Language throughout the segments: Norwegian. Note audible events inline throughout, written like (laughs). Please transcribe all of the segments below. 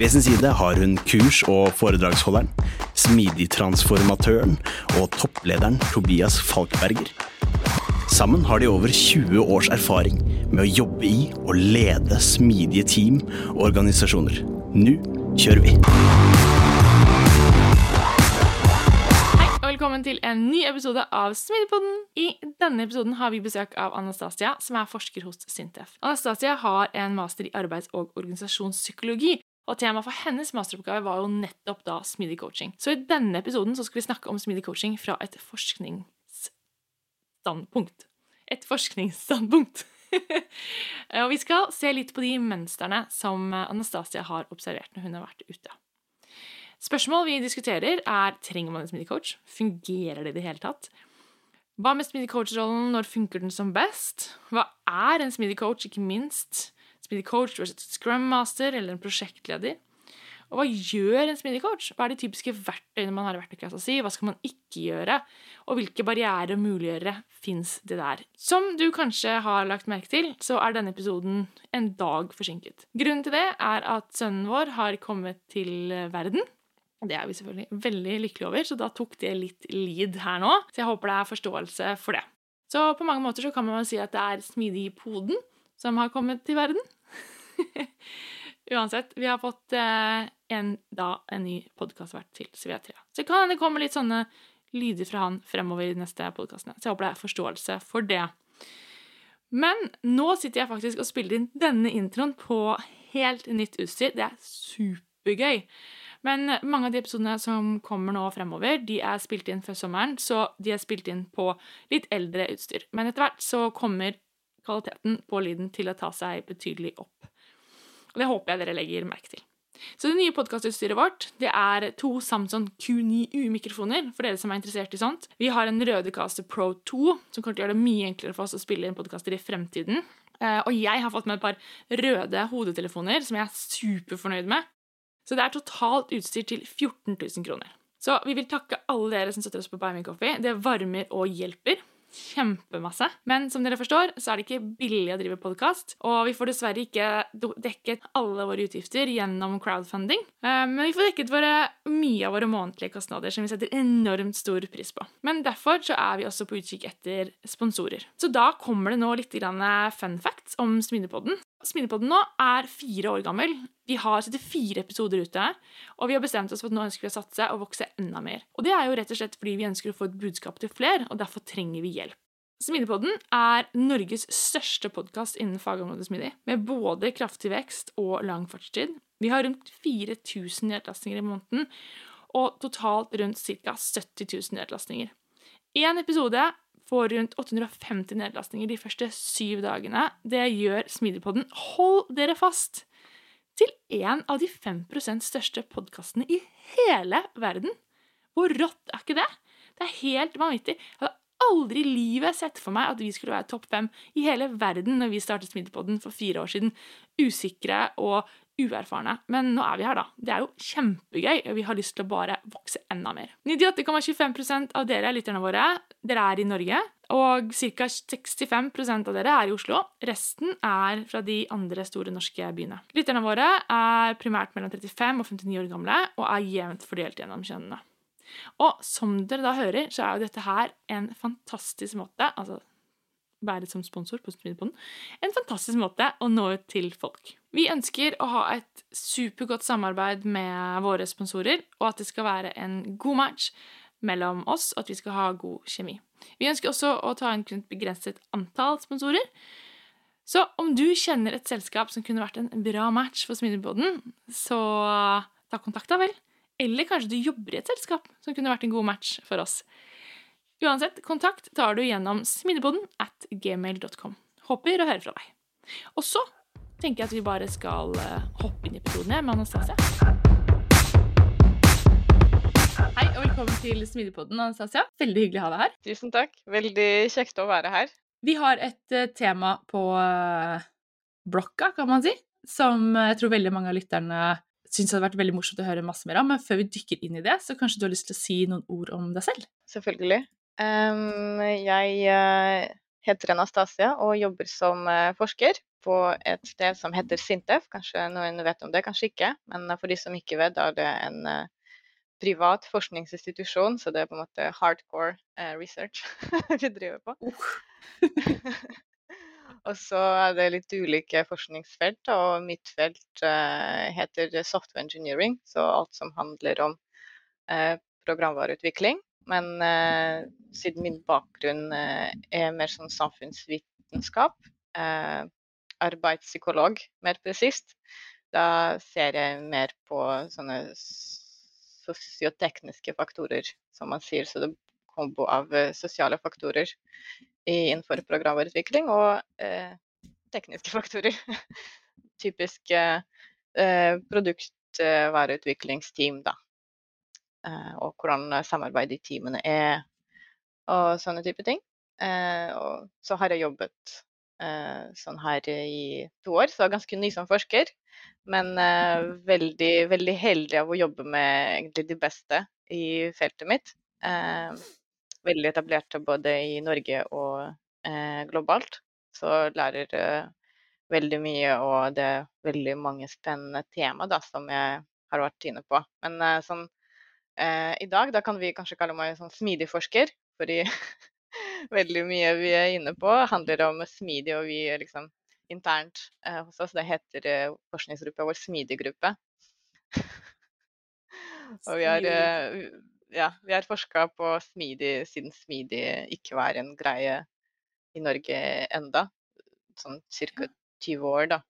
ved sin side har hun kurs- og foredragsholderen, smidigtransformatøren og topplederen Tobias Falkberger. Sammen har de over 20 års erfaring med å jobbe i og lede smidige team og organisasjoner. Nå kjører vi! Hei, og velkommen til en ny episode av Smidigpodden. I denne episoden har vi besøk av Anastasia, som er forsker hos Sintef. Anastasia har en master i arbeids- og organisasjonspsykologi, og temaet for hennes masteroppgave var jo nettopp da smidig coaching. Så i denne episoden så skal vi snakke om smidig coaching fra et forskningsstandpunkt. Et forskningsstandpunkt. (laughs) og vi skal se litt på de mønstrene som Anastasia har observert når hun har vært ute. Spørsmål vi diskuterer, er trenger man en smidig coach. Fungerer det i det hele tatt? Hva med smidig coach-rollen? Når funker den som best? Hva er en smidig coach, ikke minst? Smidig coach versus scrum master eller en prosjektleder. Og hva gjør en smidig coach? Hva er de typiske verktøyene man har i verktøykassa si? Hva skal man ikke gjøre? Og hvilke barrierer og muliggjørere fins det der? Som du kanskje har lagt merke til, så er denne episoden en dag forsinket. Grunnen til det er at sønnen vår har kommet til verden. Det er vi selvfølgelig veldig lykkelige over, så da tok det litt lid her nå. Så jeg håper det er forståelse for det. Så på mange måter så kan man si at det er smidig-poden som har kommet til verden. (laughs) Uansett, vi har fått eh, en, da, en ny podkastvert til, så vi er tre. Så kan det komme litt sånne lyder fra han fremover i de neste podkastene. Så jeg håper det er forståelse for det. Men nå sitter jeg faktisk og spiller inn denne introen på helt nytt utstyr. Det er supergøy. Men mange av de episodene som kommer nå fremover, de er spilt inn før sommeren, så de er spilt inn på litt eldre utstyr. Men etter hvert så kommer kvaliteten på lyden til å ta seg betydelig opp. Og Det håper jeg dere legger merke til. Så Det nye podkastutstyret vårt det er to Samsung Q9U-mikrofoner. for dere som er interessert i sånt. Vi har en Rødecaster Pro 2, som kommer til å gjøre det mye enklere for oss å spille inn podkaster i fremtiden. Eh, og jeg har fått med et par røde hodetelefoner som jeg er superfornøyd med. Så det er totalt utstyr til 14 000 kroner. Så vi vil takke alle dere som støtter oss på Buy Me Coffee. Det varmer og hjelper kjempemasse. Men som dere forstår, så er det ikke billig å drive podkast. Og vi får dessverre ikke dekket alle våre utgifter gjennom crowdfunding. Eh, men vi får dekket våre, mye av våre månedlige kostnader, som vi setter enormt stor pris på. Men derfor så er vi også på utkikk etter sponsorer. Så da kommer det nå litt fun facts om Smidepodden. Smidepodden nå er fire år gammel. Vi har 74 episoder ute, og vi har bestemt oss for at nå ønsker vi å satse og vokse enda mer. Og det er jo rett og slett fordi vi ønsker å få et budskap til flere, og derfor trenger vi hjelp. Smidepodden er Norges største podkast innen fagområdet smidig, med både kraftig vekst og lang fartstid. Vi har rundt 4000 nedlastninger i måneden, og totalt rundt ca. 70 000 nedlastninger. Én episode får rundt 850 nedlastninger de første syv dagene. Det gjør Smidigpodden, hold dere fast, til en av de 5% største podkastene i hele verden. Hvor rått er ikke det? Det er helt vanvittig. Jeg hadde aldri i livet sett for meg at vi skulle være topp fem i hele verden når vi startet Smidigpodden for fire år siden. Usikre og uerfarne. Men nå er vi her, da. Det er jo kjempegøy, og vi har lyst til å bare vokse enda mer. 98,25 av dere lytterne våre dere er i Norge, og ca. 65% av dere er i Oslo. Resten er fra de andre store norske byene. Lytterne våre er primært mellom 35 og 59 år gamle og er jevnt fordelt gjennom kjønnene. Og som dere da hører, så er jo dette her en fantastisk måte altså være som sponsor på Strynepodden, en fantastisk måte å nå ut til folk. Vi ønsker å ha et supergodt samarbeid med våre sponsorer, og at det skal være en god match mellom oss, og at vi skal ha god kjemi. Vi ønsker også å ta inn kun et begrenset antall sponsorer. Så om du kjenner et selskap som kunne vært en bra match for Smidigpodden, så ta kontakt, da vel. Eller kanskje du jobber i et selskap som kunne vært en god match for oss. Uansett, kontakt tar du gjennom smidigpodden at gmail.com. Håper å høre fra deg. Og så tenker jeg at vi bare skal eh, hoppe inn i episoden med Anastasia. Hei og velkommen til Smidigpodden, Anastasia. Veldig hyggelig å ha deg her. Tusen takk. Veldig kjekt å være her. Vi har et eh, tema på eh, blokka, kan man si, som jeg tror veldig mange av lytterne syns hadde vært veldig morsomt å høre masse mer om. Men før vi dykker inn i det, så kanskje du har lyst til å si noen ord om deg selv? Selvfølgelig. Em, jeg eh, heter Anastasia og jobber som eh, forsker på et sted som heter Sintef. Kanskje noen vet om det, kanskje ikke. Men eh, for de som ikke vet, da er det en eh, privat forskningsinstitusjon, så det er på en måte hardcore research (laughs) vi driver på. (laughs) Og så er det litt ulike forskningsfelt, og mitt felt heter software engineering, så alt som handler om programvareutvikling. Men eh, siden min bakgrunn eh, er mer sånn samfunnsvitenskap, eh, arbeidspsykolog mer presist, da ser jeg mer på sånne sosiotekniske faktorer, som man sier. Så det er kombo av eh, sosiale faktorer innenfor programvareutvikling og eh, tekniske (laughs) faktorer. Typisk eh, eh, produktvareutviklingsteam, da. Eh, og hvordan eh, samarbeidet i teamene er, og sånne type ting. Eh, og så har jeg jobbet eh, sånn her i to år, så jeg er ganske ny som forsker. Men (laughs) veldig, veldig heldig av å jobbe med egentlig de beste i feltet mitt. Eh, veldig etablerte både i Norge og eh, globalt. Så lærer veldig mye, og det er veldig mange spennende tema da, som jeg har vært inne på. Men sånn, eh, i dag da kan vi kanskje kalle meg sånn smidig forsker, fordi (laughs) veldig mye vi er inne på handler om smidig, og vi liksom internt eh, hos oss, det heter eh, forskningsgruppa vår Smidig-gruppe. (laughs) og vi har, eh, ja, vi har forska på smidig siden smidig ikke var en greie i Norge enda. Sånn ca. 20 år, da.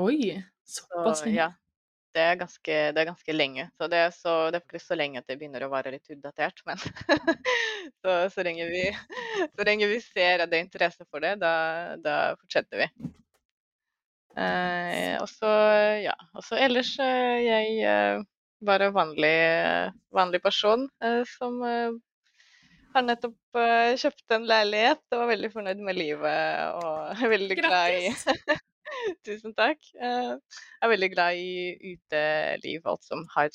Oi, såpass lenge. ja, det er ganske, det er ganske lenge. Så det, er så det er ikke så lenge at det begynner å være litt utdatert, men (laughs) så, så, lenge vi, så lenge vi ser at det er interesse for det, da, da fortsetter vi. Eh, og så, ja. Og så ellers er jeg eh, bare vanlig, vanlig person eh, som eh, har nettopp eh, kjøpt en leilighet og var veldig fornøyd med livet og er (laughs) veldig glad i Grattis! (laughs) Tusen takk. Eh, Jeg er veldig glad i uteliv, alt som har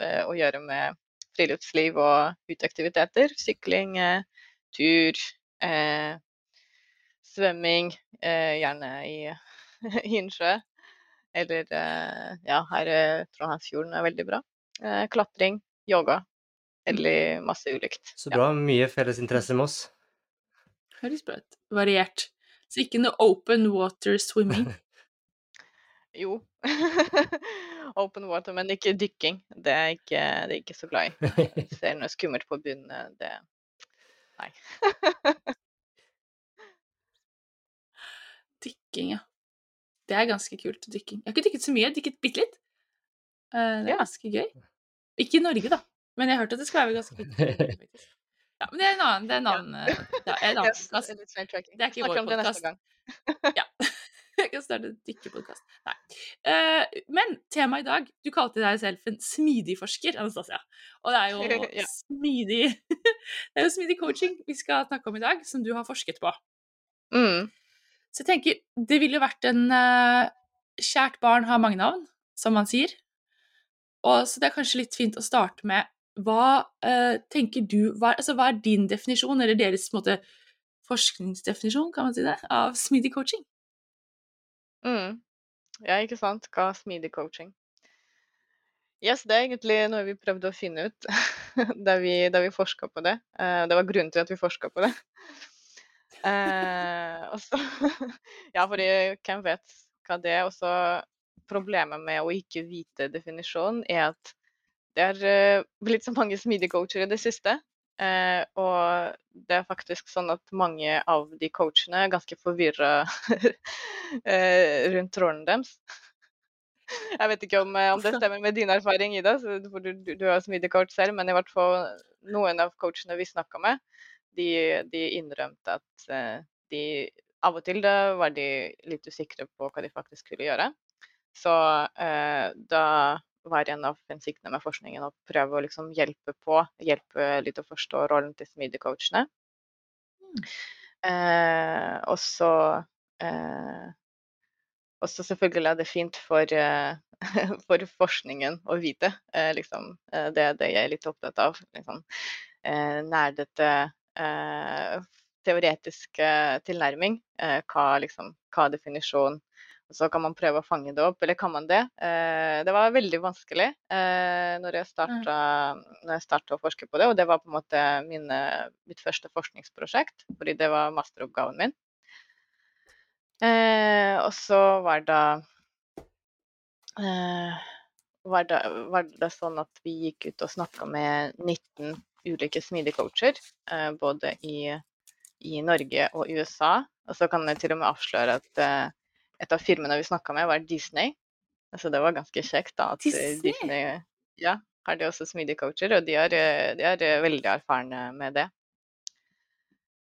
eh, å gjøre med friluftsliv og uteaktiviteter. Sykling, eh, tur, eh, svømming, eh, gjerne i (laughs) i innsjø. Eller eh, ja, her eh, Trondheimsfjorden er veldig bra. Eh, Klatring, yoga. Veldig masse ulikt. Så Ja. bra. Mye felles interesse med oss. Høres bra ut. Variert. Så ikke noe open water swimming. (laughs) Jo. (laughs) Open water, men ikke dykking. Det er ikke, det er ikke så glad i. Jeg (laughs) ser noe skummelt på bunnen. Det Nei. (laughs) Dykking, ja. Det er ganske kult, dykking. Jeg har ikke dykket så mye, jeg har dykket bitte litt. Eh, Det er Ja. ganske gøy. Ikke i Norge, da. Men jeg har hørt at det skal være ganske faktisk. Ja, men det er en annen, det er en annen, eh, det er en annen Yes, podcast. litt sidetracking. Det er ikke vår det gang. Ja. (laughs) Jeg kan starte en dykkepodkast. Nei. Uh, men temaet i dag Du kalte deg selv en smidig forsker, Anastasia. Og det er jo (laughs) Ja. smidig (laughs) Det er jo smidig coaching vi skal snakke om i dag, som du har forsket på. Mm. Så jeg tenker, det ville vært en uh, Kjært barn har mange navn, som man sier. Og så det er kanskje litt fint å starte med hva uh, tenker du hva, altså, hva er din definisjon, eller deres måte, forskningsdefinisjon, kan man si det, av smidig coaching? Mm. Ja, ikke sant. Hva er smidig coaching? Yes, det er egentlig noe vi prøvde å finne ut (laughs) da vi, da vi forska på det. Uh, det var grunnen til at vi forska på det. (laughs) Uh, også, (laughs) Ja, fordi hvem vet hva det er? Også problemet med å ikke vite definisjonen er at det er eh, blitt så mange smidig-coacher i det siste. Eh, og det er faktisk sånn at mange av de coachene er ganske forvirra (laughs) eh, rundt rollen deres. Jeg vet ikke om, eh, om, det stemmer med din erfaring, Ida, for du, du, du er smidig selv, men i hvert fall noen av coachene vi snakka med, de, de innrømte at eh, de av og til da var de litt usikre på hva de faktisk skulle gjøre. Så eh, da var en av hensiktene med forskningen å prøve å liksom hjelpe på, hjelpe litt å forstå rollen til smidig-coachene. Mm. Eh, og så eh, også selvfølgelig er det fint for, eh, (laughs) for forskningen å vite. Eh, liksom, eh, det det jeg er litt opptatt av. Liksom, nerdete teoretisk tilnærming. Hva, liksom, hva definisjon så kan man prøve å fange det opp, eller kan man det? det var veldig vanskelig når jeg starta å forske på det, og det var på en måte mine, mitt første forskningsprosjekt, fordi det var masteroppgaven min. Eh, og så var det, eh, var det var det sånn at vi gikk ut og snakka med 19 ulike smidige coacher, eh, både i, i, Norge og USA. Og så kan jeg til og med avsløre at eh, et av firmene vi snakka med, var Disney. Så det var ganske kjekt da, at Disney, Disney ja, har de også smidige coacher, og de er, de er veldig erfarne med det.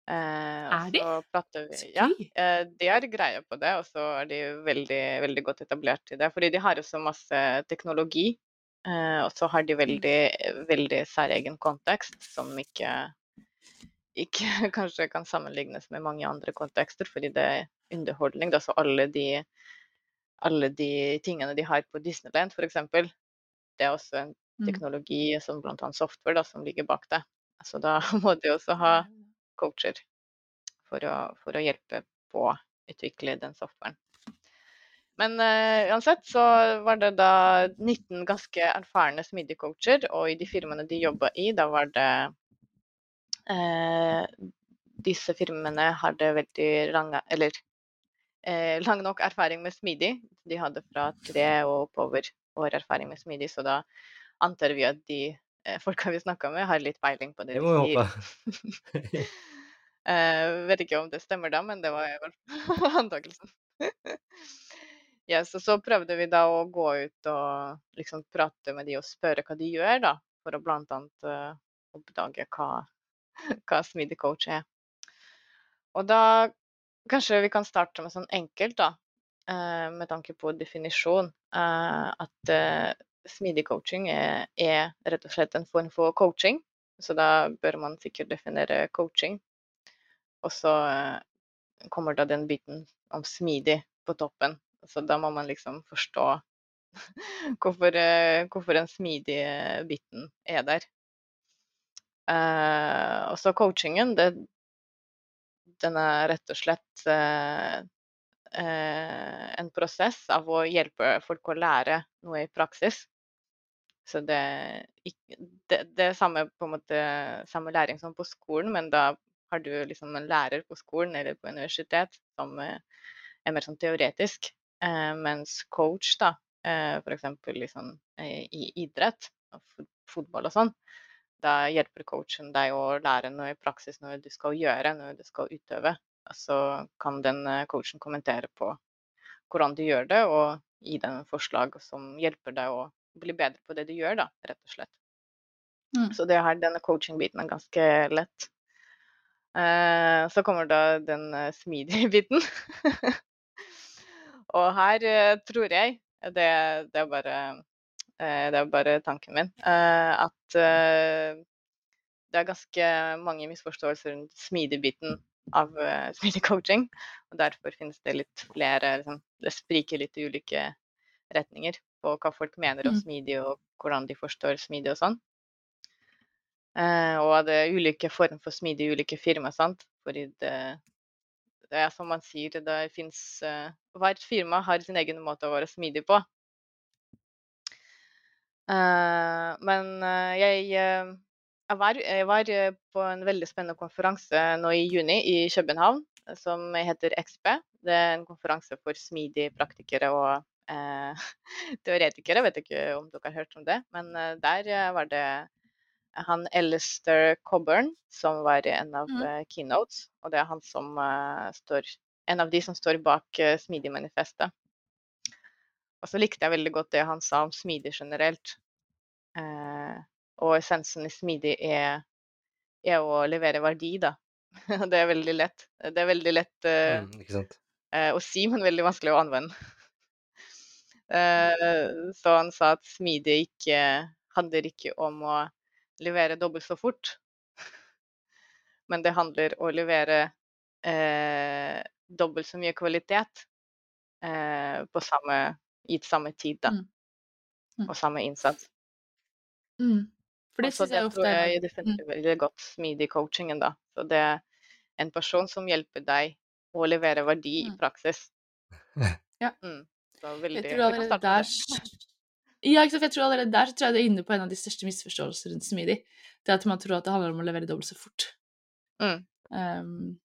Eh, er de? Vi, ja, eh, de er greie på det, og så er de veldig, veldig godt etablert i det. Fordi de har også masse teknologi, eh, og så har de mm. veldig, veldig særegen kontekst som ikke, ikke (laughs) kanskje kan sammenlignes med mange andre kontekster, fordi det underholdning. Da, så alle de, alle de tingene de har på Disneyland, f.eks., det er også en mm. teknologi som bl.a. software da, som ligger bak det. Så da (laughs) må de også ha coacher for å, for å hjelpe på å utvikle den softwaren. Men uh, uansett så var det da 19 ganske erfarne smidig-coacher, og i de firmaene de jobba i, da var det uh, Disse firmaene hadde veldig lange, eller uh, lang nok erfaring med smidig. De hadde fra tre og oppover år erfaring med smidig, så da antar vi at de Eh, folka vi snakka med, har litt peiling på det, det må vi håpe. (laughs) (laughs) eh, vet ikke om det stemmer da, men det var i hvert fall (laughs) antakelsen. ja, så, så prøvde vi da å gå ut og liksom prate med de og spørre hva de gjør, da, for å bl.a. Uh, eh, oppdage hva, hva smidig coach er. Og da kanskje vi kan starte med sånn enkelt, da, uh, med tanke på definisjon. Uh, at smidig coaching er, rett og slett en form for coaching. Så da bør man sikkert definere coaching. Og så eh, kommer da den biten om smidig på toppen. Så da må man liksom forstå (laughs) hvorfor, eh, hvorfor den smidige biten er der. Og så coachingen, det, den er rett og slett uh, uh, en prosess av å hjelpe folk å lære noe i praksis. Så det, det, det er samme, måte, samme læring som på skolen, men da har du liksom en lærer på skolen eller på universitet som eh, er mer sånn teoretisk. Eh, mens coach, da, eh, f.eks. Liksom, eh, i idrett, fotball og sånn, da hjelper coachen deg å lære noe i praksis, noe du skal gjøre, noe du skal utøve. Så kan den eh, coachen kommentere på hvordan du gjør det, og gi deg en forslag som hjelper deg å bli bedre på det du gjør, da, rett og slett. Mm. Så det her, denne coaching-biten er ganske lett. Eh, så kommer da den uh, smidig-biten. (laughs) og her tror jeg, det, det, er bare, det, er bare tanken min, at det er ganske mange misforståelser rundt smidig-biten av (laughs) smidig coaching. Og derfor finnes det litt flere liksom, Det spriker litt i ulike retninger på hva folk mener om mm. smidig, og hvordan de forstår smidig og sånn. Eh, og det er ulike former for smidig i ulike firmaer, sant. Fordi det, det, er som man sier, det fins eh, Hvert firma har sin egen måte å være smidig på. Eh, men eh, jeg, eh, jeg, var, jeg var på en veldig spennende konferanse nå i juni i København som heter XP. Det er en konferanse for smidige praktikere og eh, (laughs) teoretikere. Vet ikke om dere har hørt om det, men eh, der eh, var det han Alistair Coburn som var en av eh, keynotes, og det er han som eh, står En av de som står bak uh, Smidig-manifestet. Og så likte jeg veldig godt det han sa om smidig generelt. Eh, og essensen i smidig er, er å levere verdi, da. (laughs) Det er veldig lett. Det er veldig lett eh, Mm, eh, å si, men veldig vanskelig å anvende. (laughs) Eh, så han sa at smidig ikke handler ikke om å levere dobbelt så fort, (laughs) men det handler om å levere eh, dobbelt så mye kvalitet eh, på samme, i samme tid, da. Mm. Mm. Og samme innsats. Mm. For det syns jeg ofte er veldig godt smidig-coachingen, da. Så det er en person som hjelper deg å levere verdi i Mm. praksis. (laughs) Ja. Mm. Så veldig (laughs) Jeg tror allerede der. Ja, jeg tror allerede der så tror jeg det er inne på en av de største misforståelsene rundt smidig. Det at man tror at det handler om å levere dobbelt så fort. Mm. Um,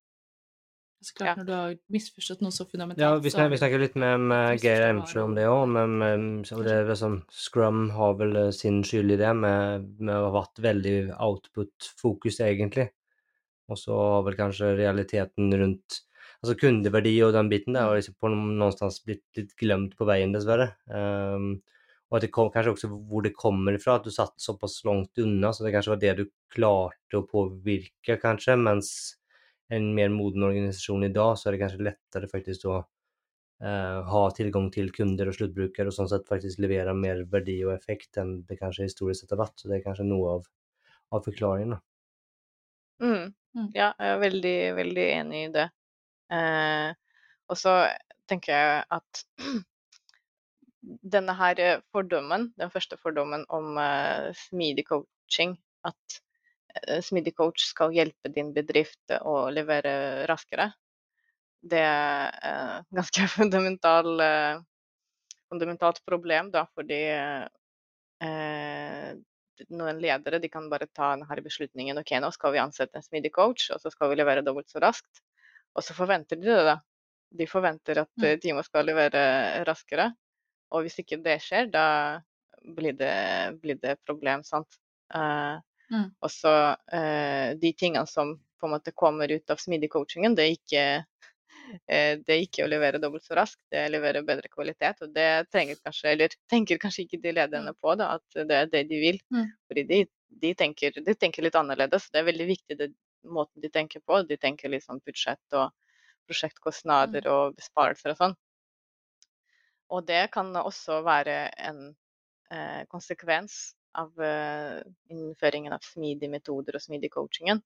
så klart, Ja. når du har misforstått noe så fundamentalt, Ja, vi så snakker, vi snakker litt med, med Geir Eimsjø om det òg, men det sånn, Scrum har vel eh, sin skyld i det, med, med å ha vært veldig output-fokus, egentlig. Og så har vel kanskje realiteten rundt altså kundeverdi og den biten der har liksom på noen, någonstans blitt litt glemt på veien, dessverre. Um, og at det kom, kanskje også hvor det kommer ifra, at du satt såpass langt unna, så det kanskje var det du klarte å påvirke, kanskje, mens en mer moden organisasjon i dag, så er det kanskje lettere faktisk å eh, ha tilgang til kunder og sluttbrukere, og sånn sett faktisk levere mer verdi og effekt enn det kanskje historisk sett har vært. Så det er kanskje noe av, av forklaringen. Mm. Mm. Ja, jeg er veldig, veldig enig i det. Eh, og så tenker jeg at (clears throat) denne her eh, fordommen, den første fordommen om eh, smidig coaching, at smidig coach skal hjelpe din bedrift å levere raskere, det er et (laughs) ganske fundamental, eh, fundamentalt problem, da, fordi eh, noen ledere de kan bare ta denne beslutningen ok, nå skal vi ansette en smidig coach, og så skal vi levere dobbelt så raskt. Og så forventer de det, da. De forventer at Mm. eh, teamet skal levere raskere. Og hvis ikke det skjer, da blir det, blir det problem, sant. Eh, Mm. Og så eh, de tingene som på en måte kommer ut av smidig-coachingen, det er ikke (laughs) eh, det er ikke å levere dobbelt så raskt, det er å levere bedre kvalitet. Og det trenger kanskje, eller tenker kanskje ikke de lederne på, da, at det er det de vil. Mm. Fordi de, de, tenker, de tenker litt annerledes. Det er veldig viktig det, måten de tenker på. De tenker litt sånn budsjett og prosjektkostnader og besparelser og sånn. Og det kan også være en eh, konsekvens av uh, innføringen av smidige metoder og smidig coachingen.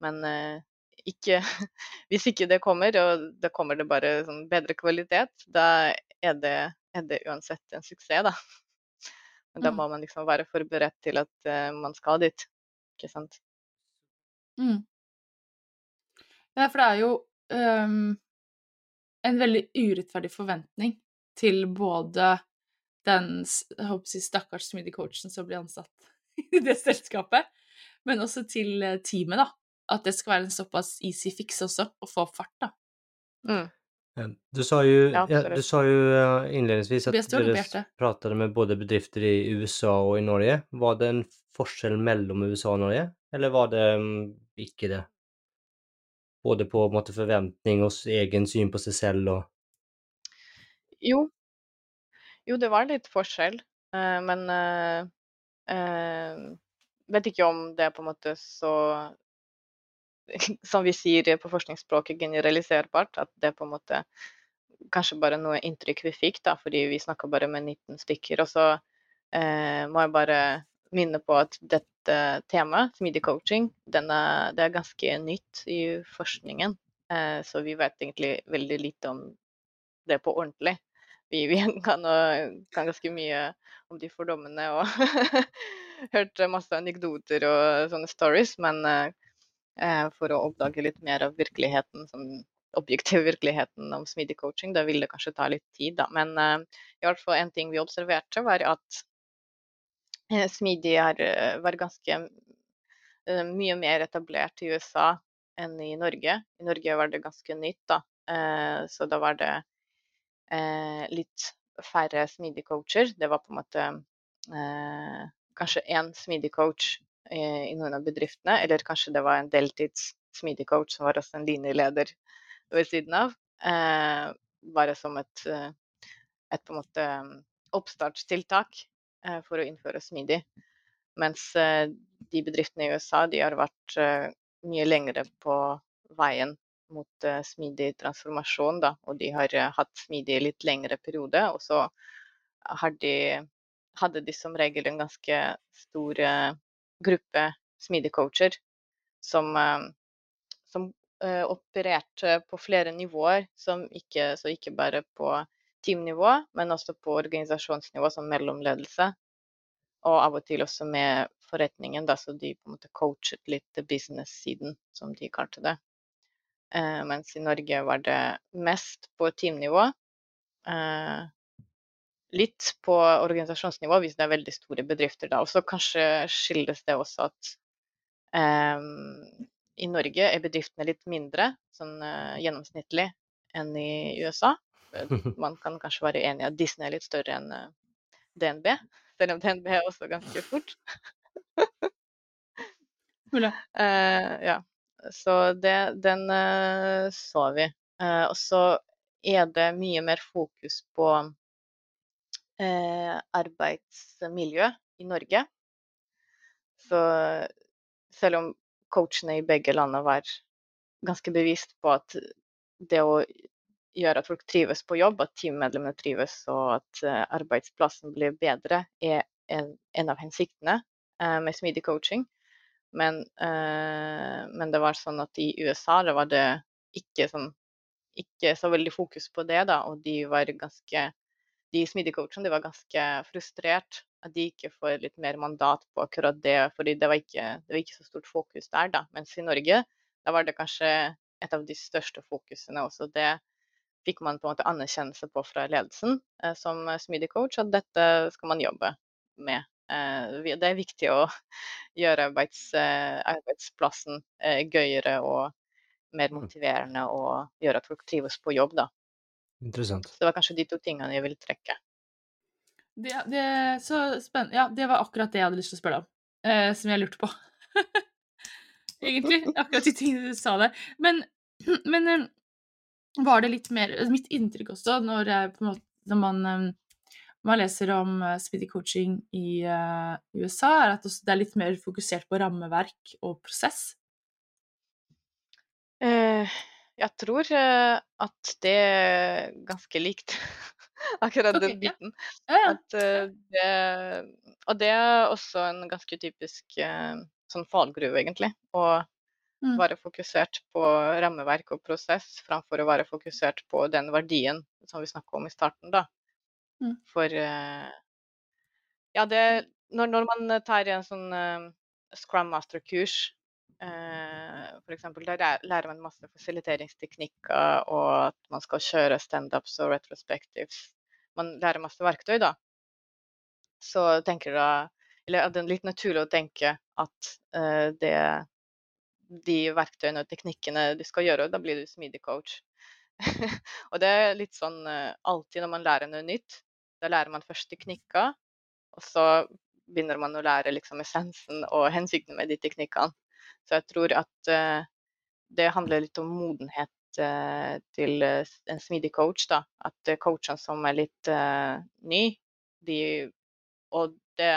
Men uh, ikke, (laughs) hvis ikke det kommer, og da kommer det bare sånn bedre kvalitet, da er det, er det uansett en suksess, da. Men da Mm. må man liksom være forberedt til at uh, man skal dit. Ikke sant? Mm. Ja, for det er jo um, en veldig urettferdig forventning til både den jeg håper stakkars smidige coachen som blir ansatt (laughs) i det selskapet, men også til eh, teamet, da. At det skal være en såpass easy fix også, å få opp fart, da. Mm. Du sa jo, Ja, du sa jo, innledningsvis at dere pratet med både bedrifter i USA og i Norge. Var det en forskjell mellom USA og Norge, eller var det mm, ikke det? Både på en måte forventning og egen syn på seg selv og Jo. Jo, det var litt forskjell, eh, men eh, eh, vet ikke om det er på en måte så (laughs) Som vi sier på forskningsspråket, generaliserbart. At det er på en måte kanskje bare noe inntrykk vi fikk, da, fordi vi snakka bare med 19 stykker. Og så eh, må jeg bare minne på at dette temaet, smidig coaching, er, det er ganske nytt i forskningen. Eh, så vi vet egentlig veldig lite om det på ordentlig. Vi, (laughs) kan, kan ganske mye om de fordommene og (laughs) hørt masse anekdoter og sånne stories, men eh, eh, for å oppdage litt mer av virkeligheten, sånn objektiv virkeligheten om smidig coaching, da vil det kanskje ta litt tid, da. Men eh, i hvert fall en ting vi observerte, var at eh, smidig er, eh, var ganske eh, mye mer etablert i USA enn i Norge. I Norge var det ganske nytt, da. Så da var det litt færre smidig coacher. Det var på en måte eh, kanskje én smidig coach eh, i noen av bedriftene, eller kanskje det var en deltids smidig coach som var også en linjeleder ved siden av. Eh, bare som et, eh, et på en måte oppstartstiltak eh, for å innføre smidig. Mens eh, de bedriftene i USA de har vært eh, mye lengre på veien mot uh, smidig transformasjon, da. Og de har uh, hatt smidig litt lengre periode. Og så de, hadde de som regel en ganske stor uh, gruppe smidig coacher som, som opererte på flere nivåer. Ikke, så ikke bare på teamnivå, men også på organisasjonsnivå som mellomledelse. Og av og til også med forretningen, da, så de på en måte coachet litt business-siden, som de kalte det. Eh, mens i Norge var det mest på teamnivå. Eh, litt på organisasjonsnivå hvis det er veldig store bedrifter da. Og så kanskje skilles det også at eh, i Norge er bedriftene litt mindre, sånn uh, gjennomsnittlig, enn i USA. (laughs) Man kan kanskje være enig i at Disney er litt større enn uh, DNB, selv om DNB er også ganske fort. Mulig. Uh, (laughs) ja. Så det, den uh, så vi. Uh, og så er det mye mer fokus på uh, arbeidsmiljø i Norge. Så selv om coachene i begge landene var ganske bevisst på at det å gjøre at folk trives på jobb, at teammedlemmene trives og at arbeidsplassen blir bedre, er en, en av hensiktene med smidig coaching. Men, eh, men, det var sånn at i USA det var det ikke, sånn, ikke så veldig fokus på det, da. Og de var ganske De smidigcoachene var ganske frustrert at de ikke får litt mer mandat på akkurat det. fordi det var ikke, det var ikke så stort fokus der, da. Mens i Norge, da var det kanskje et av de største fokusene også. Det fikk man på en måte anerkjennelse på fra ledelsen eh, som smidig coach, at dette skal man jobbe med. Eh, det er viktig å gjøre arbeids, eh, arbeidsplassen eh, gøyere og mer mm. motiverende og gjøre at folk trives på jobb. Da. Interessant. Så det var kanskje de to tingene jeg ville trekke. Det, det. Ja, det var akkurat det jeg hadde lyst til å spørre om, eh, som jeg lurte på. (laughs) Egentlig. Akkurat de tingene du sa der. Men, men var det litt mer Mitt inntrykk også, når, måte, når man man leser om uh, speedy coaching i uh, USA, er at det er litt mer fokusert på rammeverk og prosess. Uh, jeg tror at det er ganske likt, (laughs) akkurat okay, den biten. Ja. Ja, ja. Det, og det er også en ganske typisk sånn fallgruve, egentlig. Å mm. være fokusert på rammeverk og prosess framfor å være fokusert på den verdien som vi snakka om i starten. da. Mm. For uh, Ja, det når, når, man tar en sånn uh, Scrum Master-kurs, uh, f.eks., der lærer man masse fasiliteringsteknikker, og at man skal kjøre standups og retrospectives. Man lærer masse verktøy, da. Så tenker da Eller det er litt naturlig å tenke at uh, det de verktøyene og teknikkene du skal gjøre, da blir du smidig coach. (laughs) og det er litt sånn alltid når man lærer noe nytt, da lærer man først teknikker, og så begynner man å lære liksom essensen og hensikten med de teknikkene. Så jeg tror at uh, det handler litt om modenhet uh, til uh, en smidig coach. da. At coachene som er litt ny, de Og det,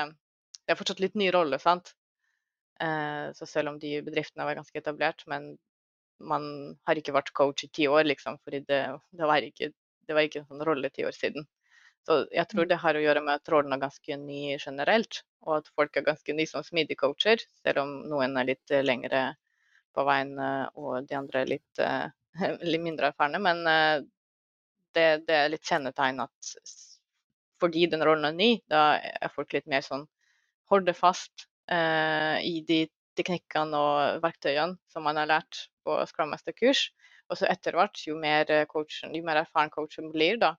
det, er fortsatt litt ny rolle, sant. så selv om de bedriftene var ganske etablert, men man har ikke vært coach i ti år, liksom, fordi det, det, var ikke, det var ikke en sånn rolle ti år siden. Så jeg tror mm. det har å gjøre med at rollen er ganske ny generelt, og at folk er ganske nye som smidig coacher, selv om noen er litt eh, lengre på veien eh, og de andre er litt, uh, (laughs) litt mindre erfarne. Men uh, det, det, er litt kjennetegn at fordi den rollen er ny, da er folk litt mer sånn holder fast eh, i de teknikkene og verktøyene som man har lært på Scrum Master-kurs. Og så etter hvert, jo mer, coachen, jo mer erfaren coachen blir, da,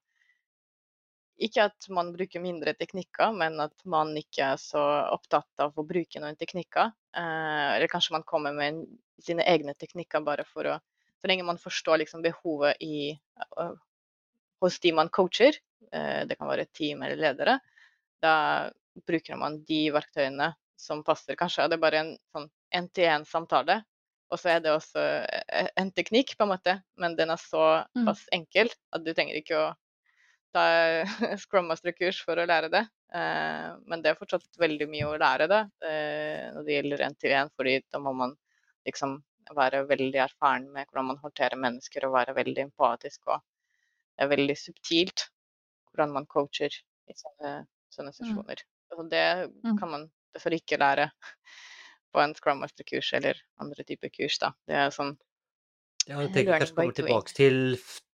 ikke at man bruker mindre teknikker, men at man ikke er så opptatt av å bruke noen teknikker. Eh, eller kanskje man kommer med sine egne teknikker bare for å Så lenge man forstår liksom behovet i, hos de man coacher, eh, det kan være team eller ledere, da bruker man de verktøyene som passer. Kanskje er det bare en sånn én-til-én-samtale, og så er det også eh, en teknikk, på en måte, men den er såpass enkel at du trenger ikke å ta (laughs) Scrum Master-kurs for å lære det. Eh, men det er fortsatt veldig mye å lære det eh, når det gjelder én-til-én, fordi da må man liksom være veldig erfaren med hvordan man håndterer mennesker og være veldig empatisk. Og det er veldig subtilt hvordan man coacher i sånne, sånne sesjoner. Og det Mm. kan man derfor ikke lære på en Scrum Master-kurs eller andre typer kurs. Da. Det er sånn Ja, jeg tenker kanskje kommer tilbake til,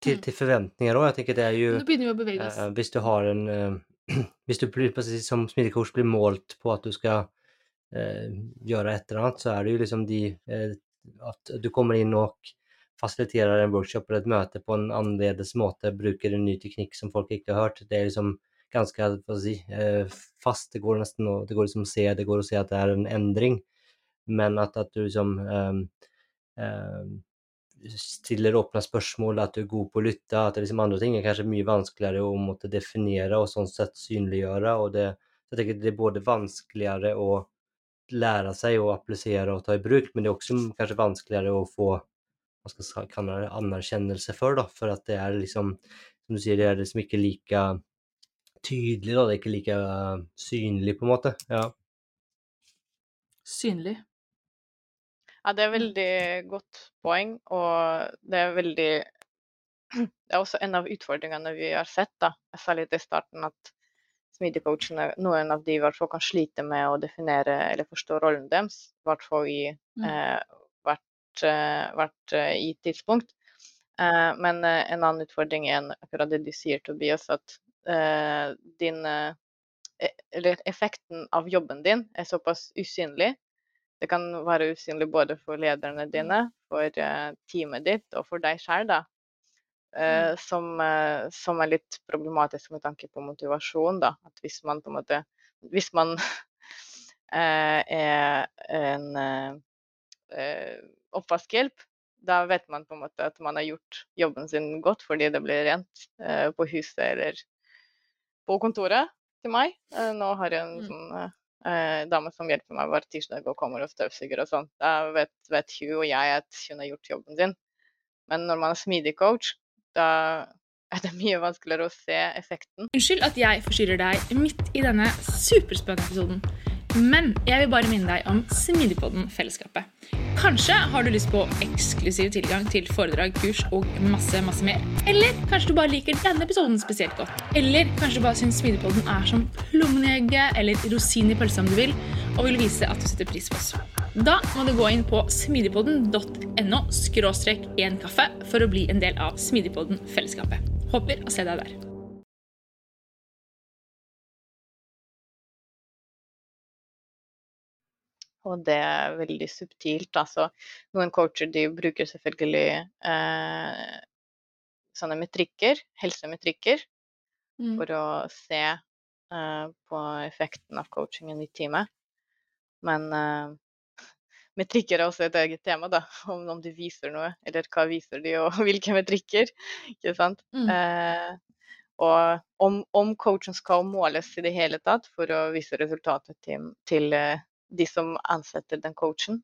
til, Mm. til forventninger òg. Jeg tenker det er jo Nå begynner vi å bevege oss. Eh, hvis du har en eh, (clears throat) Hvis du blir, som smidig blir målt på at du skal eh, gjøre et eller annet, så er det jo liksom de eh, At du kommer inn og fasiliterer en workshop eller et møte på en annerledes måte, bruker en ny teknikk som folk ikke har hørt. Det er liksom ganske si, eh, fast. Det går nesten å, det går liksom å se, det går å se at det er en endring. Men at, at du liksom um, ehm, stiller åpne spørsmål, at du er god på å lytte, at liksom andre ting er kanskje mye vanskeligere å måtte definere og sånn sett synliggjøre. og det, jeg tenker det er både vanskeligere å lære seg å applisere og ta i bruk, men det er også kanskje vanskeligere å få hva skal kalle det, anerkjennelse for, da, for at det er liksom, som du sier, det er liksom ikke like tydelig, da, det er ikke like eh, synlig, på en måte. Ja. Synlig. Ja, det er veldig godt poeng, og det er veldig (clears throat) Det er også en av utfordringene vi har sett, da. Litt i starten at smidig-coachene, noen av de i hvert fall kan slite med å definere eller forstå rollen deres, i hvert fall i Mm. eh, hvert, eh, hvert eh, i tidspunkt. Eh, men eh, en annen utfordring er akkurat det du sier, Tobias, at eh, din eh, e- eller effekten av jobben din er såpass usynlig. Det kan være usynlig både for lederne dine, for eh, teamet ditt og for deg sjøl, da. Mm. som, eh, som er litt problematisk med tanke på motivasjon, da. At hvis man på en måte Hvis man (laughs) eh, er en eh, eh, oppvaskhjelp, da vet man på en måte at man har gjort jobben sin godt fordi det blir rent eh, på huset eller på kontoret til meg. Eh, nå har jeg en Mm. sånn eh, dame som hjelper meg hver tirsdag og kommer og støvsuger og sånn. Da vet, vet hun og jeg at hun har gjort jobben sin. Men når man er smidig coach, da er det (laughs) mye vanskeligere å se effekten. Unnskyld at jeg forstyrrer deg midt i denne superspennende episoden. Men jeg vil bare minne deg om Smidigpodden-fellesskapet. Kanskje har du lyst på eksklusiv tilgang til foredrag, kurs og masse, masse mer. Eller kanskje du bare liker denne episoden spesielt godt. Eller kanskje du bare syns Smidigpodden er som plommen eller rosin i pølsa om du vil, og vil vise at du setter pris på oss. Da må du gå inn på smidigpodden.no skråstrek en kaffe for å bli en del av Smidigpodden-fellesskapet. Håper å se deg der. Og det er veldig subtilt. Altså, noen coacher de bruker selvfølgelig eh, sånne metrikker, helsemetrikker, Mm. for å se eh, på effekten av coachingen i teamet. Men eh, (laughs) metrikker er også et eget tema, da. (laughs) Om, om de viser noe, eller hva viser de, og (laughs) hvilke metrikker. Ikke sant? Mm. Eh, og om, om coachen skal måles i det hele tatt for å vise resultatet til, til eh, de som ansetter den coachen,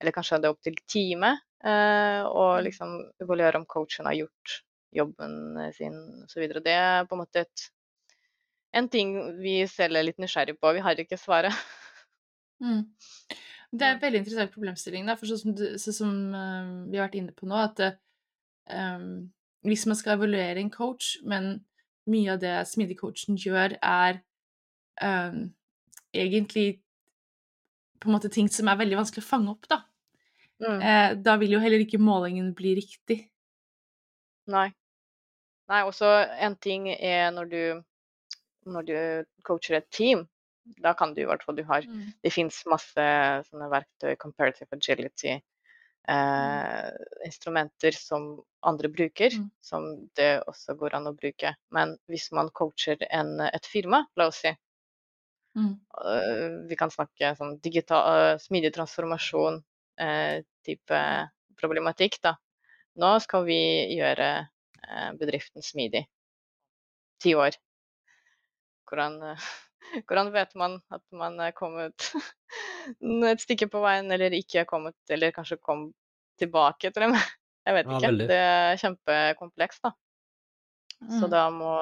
eller kanskje er opp til teamet, eh, og Mm. liksom evaluere om coachen har gjort jobben eh, sin osv. Det er på en måte et, en ting vi selv er litt nysgjerrig på. Vi har ikke svaret. Mm. Det er en veldig interessant problemstilling, da, for sånn som, sånn som uh, vi har vært inne på nå, at uh, hvis man skal evaluere en coach, men mye av det smidig-coachen gjør, er uh, egentlig på en måte ting som er veldig vanskelig å fange opp, da. Mm. Eh, da vil jo heller ikke målingen bli riktig. Nei. Nei, også en ting er når du, når du coacher et team, da kan du i hvert fall du har Mm. Det fins masse sånne verktøy, comparative agility, eh, instrumenter som andre bruker, Mm. som det også går an å bruke. Men hvis man coacher en, et firma, la oss si, Mm. øh, vi kan snakke sånn digital, øh, smidig transformasjon, eh, type problematikk, da. Nå skal vi gjøre eh, bedriften smidig. ti år. Hvordan, (laughs) hvordan vet man at man er kommet (laughs) et stykke på veien, eller ikke er kommet, eller kanskje kom tilbake til dem? Jeg vet ikke. Ja, Det er kjempekomplekst, da. Så Mm. da må,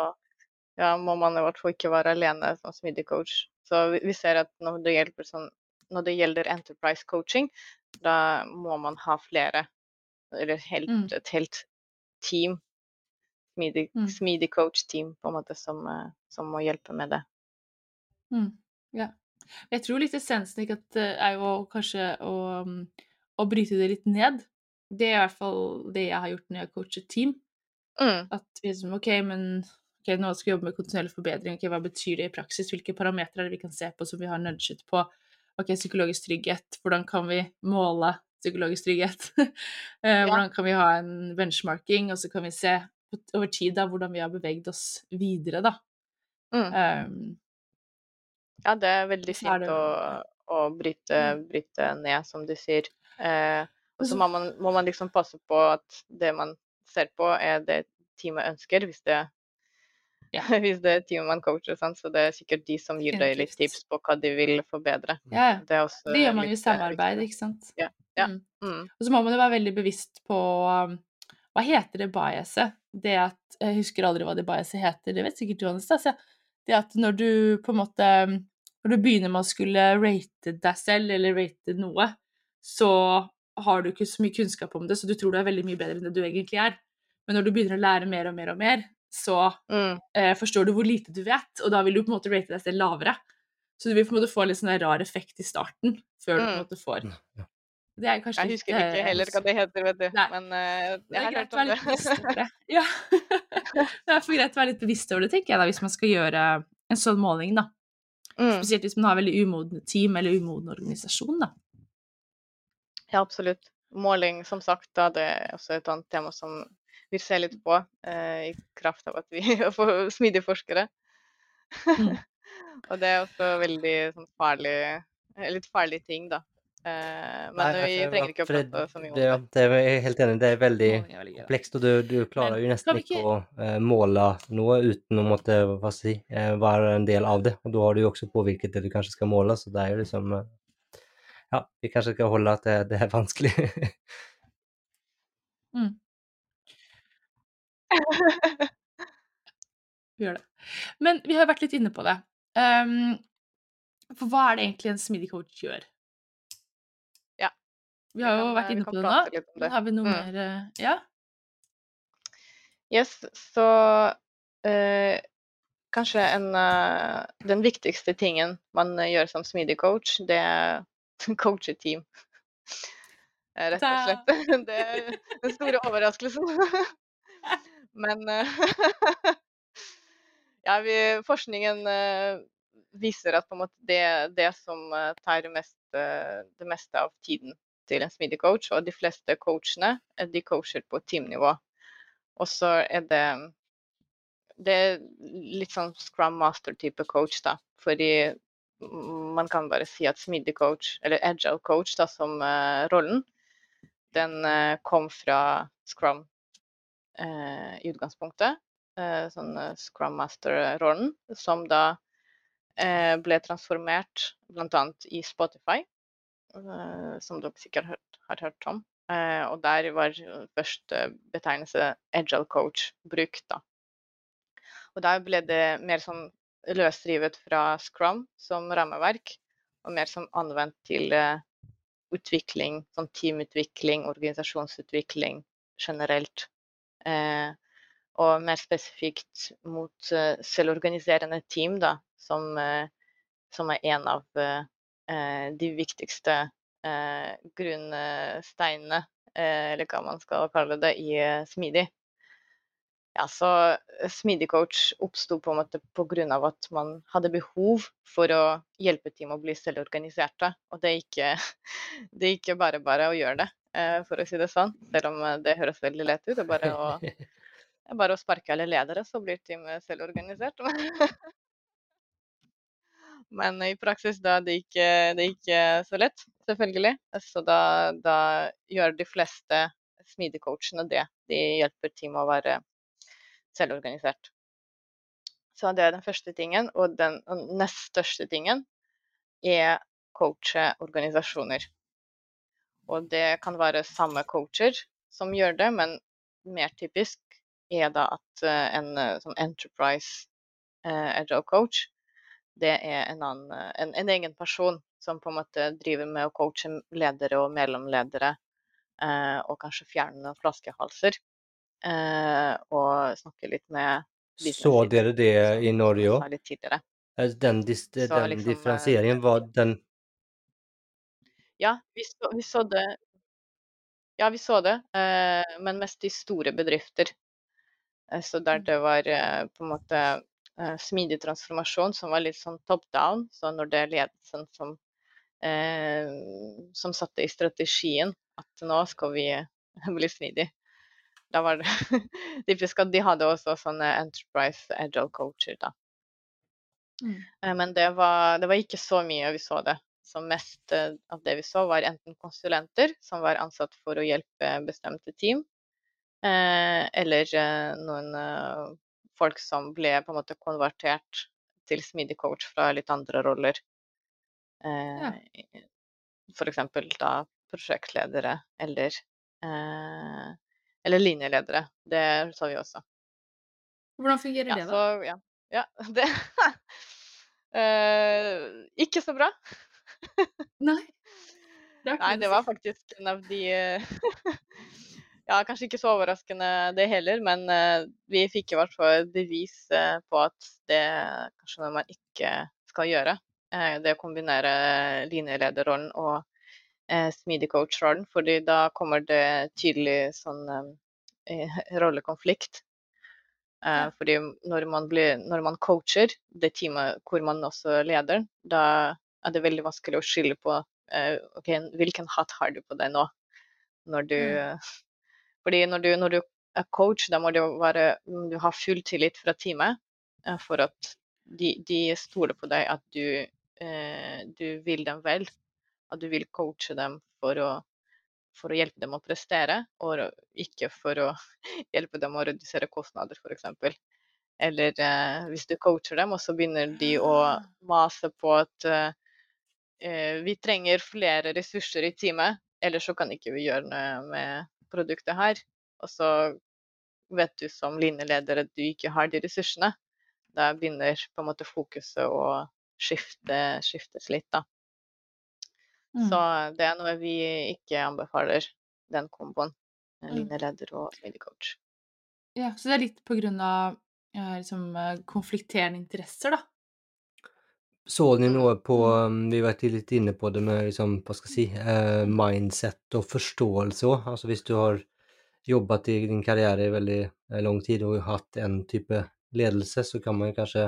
ja, må man i hvert fall ikke være alene som smidig coach. Så vi, ser at når det, sånn, når det gjelder enterprise coaching, da må man ha flere, eller helt, Mm. et helt team, smidig, Mm. smidig coach-team, på en måte, som, eh, som må hjelpe med det. Mm, ja. Jeg tror litt essensen ikke at det er jo kanskje å, um, å bryte det litt ned. Det er i hvert fall det jeg har gjort når jeg coachet team. Mm, At liksom, ok, men ok, nå skal vi jobbe med kontinuerlig forbedring. ok, Hva betyr det i praksis? Hvilke parametere er det vi kan se på som vi har nudget på? Ok, psykologisk trygghet. Hvordan kan vi måle psykologisk trygghet? (laughs) Eh, Hvordan kan vi ha en benchmarking? Og så kan vi se over tid da, hvordan vi har beveget oss videre, da. mm. Um, Ja, det er veldig fint er det- å, å bryte, bryte ned, som du sier. Eh, og så må man, må man liksom passe på at det man ser på, er det teamet ønsker, hvis det, Ja. (laughs) hvis det er teamet man coacher. Sant? Så det er sikkert de som gir deg litt tips på hva de vil forbedre. ja. Det, Det gjør man jo i eh, samarbeid, ikke sant? Ja, ja. Mm. Mm. Og så må man jo være veldig bevisst på um, Hva heter det biaset? Det at Jeg husker aldri hva det biaset heter, det vet sikkert Johannes. Ja. det at når du på en måte um, Når du begynner med å skulle rate deg selv, eller rate noe, så har du ikke så mye kunnskap om det, så du tror du er veldig mye bedre enn det du egentlig er. Men når du begynner å lære mer og mer og mer, så Mm. eh, forstår du hvor lite du vet, og da vil du på en måte rate deg selv lavere. Så du vil på en måte få en litt sånn rar effekt i starten, før du på en Mm. måte får Det er kanskje Jeg litt, husker ikke eh, heller hva det heter, vet du. Nei. Men uh, jeg har hørt om det. litt. (laughs) Ja. (laughs) Det er for greit å være litt bevisst over det, tenker jeg da, hvis man skal gjøre en sånn måling, da. Mm. Spesielt hvis man har veldig umodne team eller umoden organisasjon, da. Ja, absolutt. Måling, som sagt, da, det er også et annet tema som vi ser litt på, eh, i kraft av at vi (laughs) er smidige forskere. Mm. (laughs) og det er også veldig sånn farlig, eh, litt farlig ting, da. Eh, men Nei, vi altså, trenger ikke å prate så mye om det, det. det er helt enig. Det er veldig komplekst, og du, du klarer jo nesten ikke å måle noe uten å måtte hva si, være en del av det. Og da har du jo også påvirket det du kanskje skal måle, så det er jo liksom Ja, vi kanskje skal holde at det, det er vanskelig. (laughs) Mm. Vi gjør det. Men vi har jo vært litt inne på det. Ehm, for hva er det egentlig en smidig coach gjør? Ja. Vi har jo kan, vært eh, inne på det nå. det. har vi noe Mm. mer eh, Ja? Yes, så eh, kanskje en, eh, den viktigste tingen man gjør som smidig coach, det er (laughs) coacheteam. Rett og slett. (laughs) Det er den store overraskelsen. (laughs) Men eh, (laughs) ja, vi, forskningen eh, viser at måte det, det som eh, tar mest, det meste av tiden til en smidig coach, og de fleste coachene, de coacher på teamnivå. Og så er det Det er litt sånn Scrum Master-type coach, da. Fordi man kan bare si at smidig coach, eller agile coach, da, som uh, rollen, den uh, kom fra Scrum i utgangspunktet. Eh, sånn eh, Scrum Master-rollen, som da eh, ble transformert bl.a. i Spotify, eh, som dere sikkert har, hørt om. Eh, og der var første betegnelse agile coach brukt, da. Og der ble det mer sånn løsrivet fra Scrum som rammeverk, og mer som anvendt til eh, utvikling, sånn teamutvikling, organisasjonsutvikling generelt. Eh, og mer spesifikt mot eh, selvorganiserende team, da, som, eh, som er en av de viktigste grunnsteinene, eller hva man skal kalle det, i smidig. Ja, så smidig coach oppsto på en måte pga. at man hadde behov for å hjelpe team å bli selvorganiserte. Og det er ikke, (laughs) det er ikke bare bare å gjøre det, for å si det sånn. Selv om eh, det høres veldig lett ut. Det er bare å, (laughs) er bare å sparke alle ledere, så blir teamet selvorganisert. (laughs) Men i praksis da det ikke, det gikk så lett, selvfølgelig. Så da, da gjør de fleste smidig-coachene det. De hjelper teamet å være selvorganisert. Så det er den første tingen. Og den nest største tingen er coache organisasjoner. Og det kan være samme coacher som gjør det, men mer typisk er da at eh, en eh, sånn enterprise uh, agile coach, det er en, annen, en, en, egen person som på en måte driver med å coache ledere og mellomledere, og kanskje fjerne noen flaskehalser. Og snakke litt med Så dere det i Norge òg? Den, dis, den liksom, differensieringen var den Ja, vi så, vi så det ja, vi så det, eh, men mest i store bedrifter. Eh, så der mm. det var eh, på en måte smidig transformasjon som var litt sånn top down. Så når det er ledelsen som, som satte i strategien at nå skal vi bli smidig, da var det (laughs) typisk at de hadde også sånne Enterprise Agile coacher, da. Mm. Men det var, det var, ikke så mye vi så det som mest eh, av det vi så, var enten konsulenter som var ansatt for å hjelpe bestemte team, eh, eller eh, noen folk som ble på en måte konvertert til smidig coach fra litt andre roller. Ja. F.eks. da prosjektledere eller, eller linjeledere. Det sa vi også. Hvordan fungerer ja, det, da? Så, ja. ja, (laughs) det uh, Ikke så bra. Nei. Nei, det var faktisk en av de (laughs) Ja, kanskje ikke så overraskende det heller, men uh, vi fikk i hvert fall bevis uh, på at det er kanskje noe man ikke skal gjøre. Det å kombinere linjelederrollen og smidig coach-rollen, fordi da kommer det tydelig sånn (laughs) rollekonflikt. Ja. Fordi når man, blir, når man coacher det teamet hvor man også leder, da er det veldig vanskelig å skille på uh, okay, hvilken hatt har du på deg nå. Når du, mm. Fordi når du, når du, er coach, da må du, være, du ha full tillit fra teamet uh, for at de, de, stoler på deg, at du, uh, du, vil dem vel. At du vil coache dem for å, for å hjelpe dem å prestere, og ikke for å (laughs) hjelpe dem å redusere kostnader, f.eks. Eller eh, hvis du coacher dem, og så begynner de å ah. mase på at eh, vi trenger flere ressurser i teamet, ellers så kan ikke vi gjøre noe med produktet her. Og så vet du som linjeleder at du ikke har de ressursene. Da begynner på en måte fokuset å skifte, skiftes litt, da. Mm. Så det er noe vi ikke anbefaler, den komboen. Mm. Linjeleder og smidig. Ja, så det er litt på grunn av ja, liksom, eh, konflikterende interesser, da? Så ni noe på um, Vi var litt inne på det med liksom, hva skal jeg si, eh, mindset og forståelse òg. Altså hvis du har jobbet i din karriere i veldig eh, lang tid og hatt en type ledelse, så kan man kanskje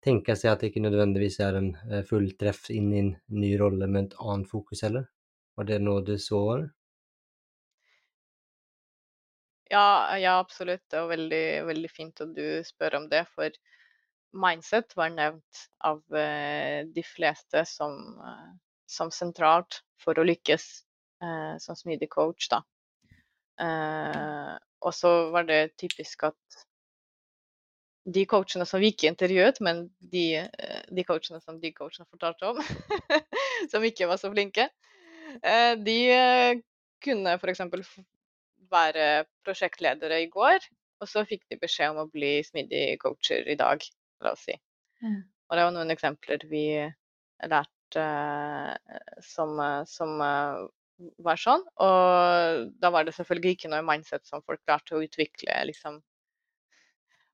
tenke seg at det ikke nødvendigvis er en eh, full treff inn i en ny rolle med et annet fokus heller. Var det noe du så? Ja, ja, absolutt. Det er veldig, veldig fint at du spør om det. For mindset var nevnt av eh, de fleste som, eh, som, sentralt for å lykkes eh, som smidig coach. Da. og så var det typisk at de coachene som vi ikke intervjuet, men de, de coachene som de coachene fortalte om, (laughs) som ikke var så flinke, de kunne f.eks. være prosjektledere i går, og så fikk de beskjed om å bli smidig coacher i dag la oss si. Mm. Og det var noen eksempler vi lærte uh, som, som uh, var sånn. Og da var det selvfølgelig ikke noe mindset som folk klarte å utvikle liksom,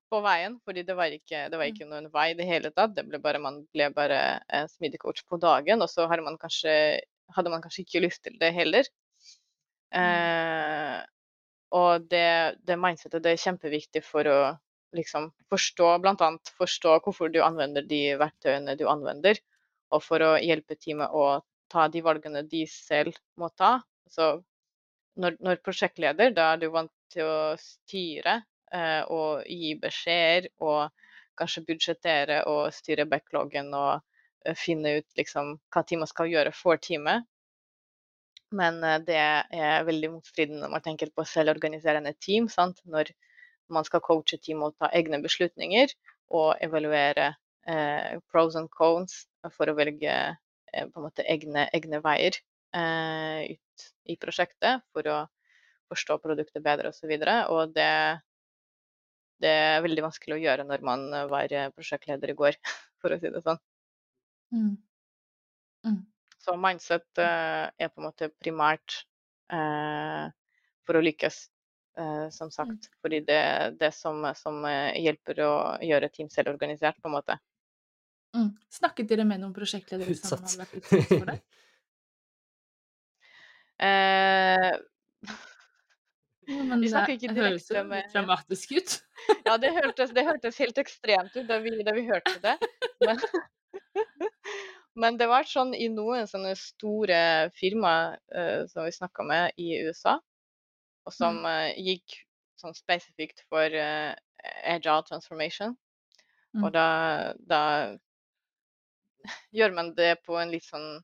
på veien, fordi det var, ikke, det var ikke noen vei i det hele tatt. Det ble bare, man ble bare en smidig coach på dagen, og så hadde man kanskje, hadde man kanskje ikke lyst til det heller. Mm. Uh, og det, det mindsetet det er kjempeviktig for å liksom forstå, bl.a. forstå hvorfor du anvender de verktøyene du anvender, og for å hjelpe teamet å ta de valgene de selv må ta. Så når, når prosjektleder, da er du vant til å styre eh, og gi beskjeder og kanskje budsjettere og styre backloggen og eh, finne ut liksom, hva teamet skal gjøre for teamet. Men eh, det er veldig motstridende når man tenker på selvorganiserende team. Sant? Når man skal coache team og ta egne beslutninger, og evaluere eh, pros and cons for å velge eh, på en måte egne, egne veier eh, ut i prosjektet for å forstå produktet bedre osv. Og, så og det, det er veldig vanskelig å gjøre når man var prosjektleder i går, (laughs) for å si det sånn. Mm. Mm. Så mindset eh, er på en måte primært eh, for å lykkes, eh, som Mm. sagt. Fordi det er det som, som eh, hjelper å gjøre team selvorganisert, på en måte. Mm. Snakket dere med noen prosjektledere som Utsatt. vært utsatt for det? (laughs) Eh, ja, men Vi det ikke det høres jo med- dramatisk ut. ja, det hørtes, det hørtes helt ekstremt ut da vi, da vi hørte det. Men, (laughs) men det var sånn i noen sånne store firmaer uh, som vi snakka med i USA, og som uh, gikk sånn spesifikt for uh, agile transformation. Mm. Og da, da gjør man det på en litt sånn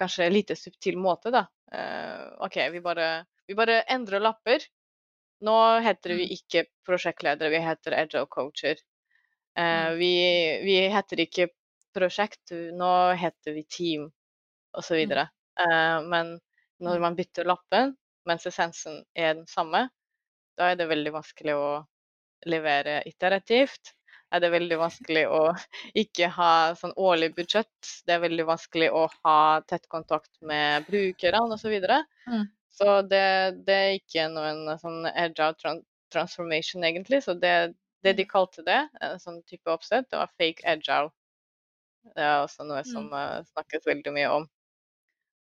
Kanskje lite subtil måte, da. Uh, OK, vi bare, vi bare endrer lapper. Nå heter vi Mm. ikke prosjektledere, vi heter agile coacher. Uh, vi, vi heter ikke prosjekt, nå heter vi team, osv. Uh, men når Mm. man bytter lappen, mens essensen er den samme, da er det veldig vanskelig å levere iterativt. Er det veldig vanskelig å (laughs) ikke ha sånn årlig budsjett. Det er veldig vanskelig å ha tett kontakt med brukerne osv. Så, videre. Mm. så det, det er ikke noen sånn agile tran transformation, egentlig. Så det, det de kalte det, en sånn type oppsett, det var fake agile. Det er også noe som Mm. eh, snakkes veldig mye om.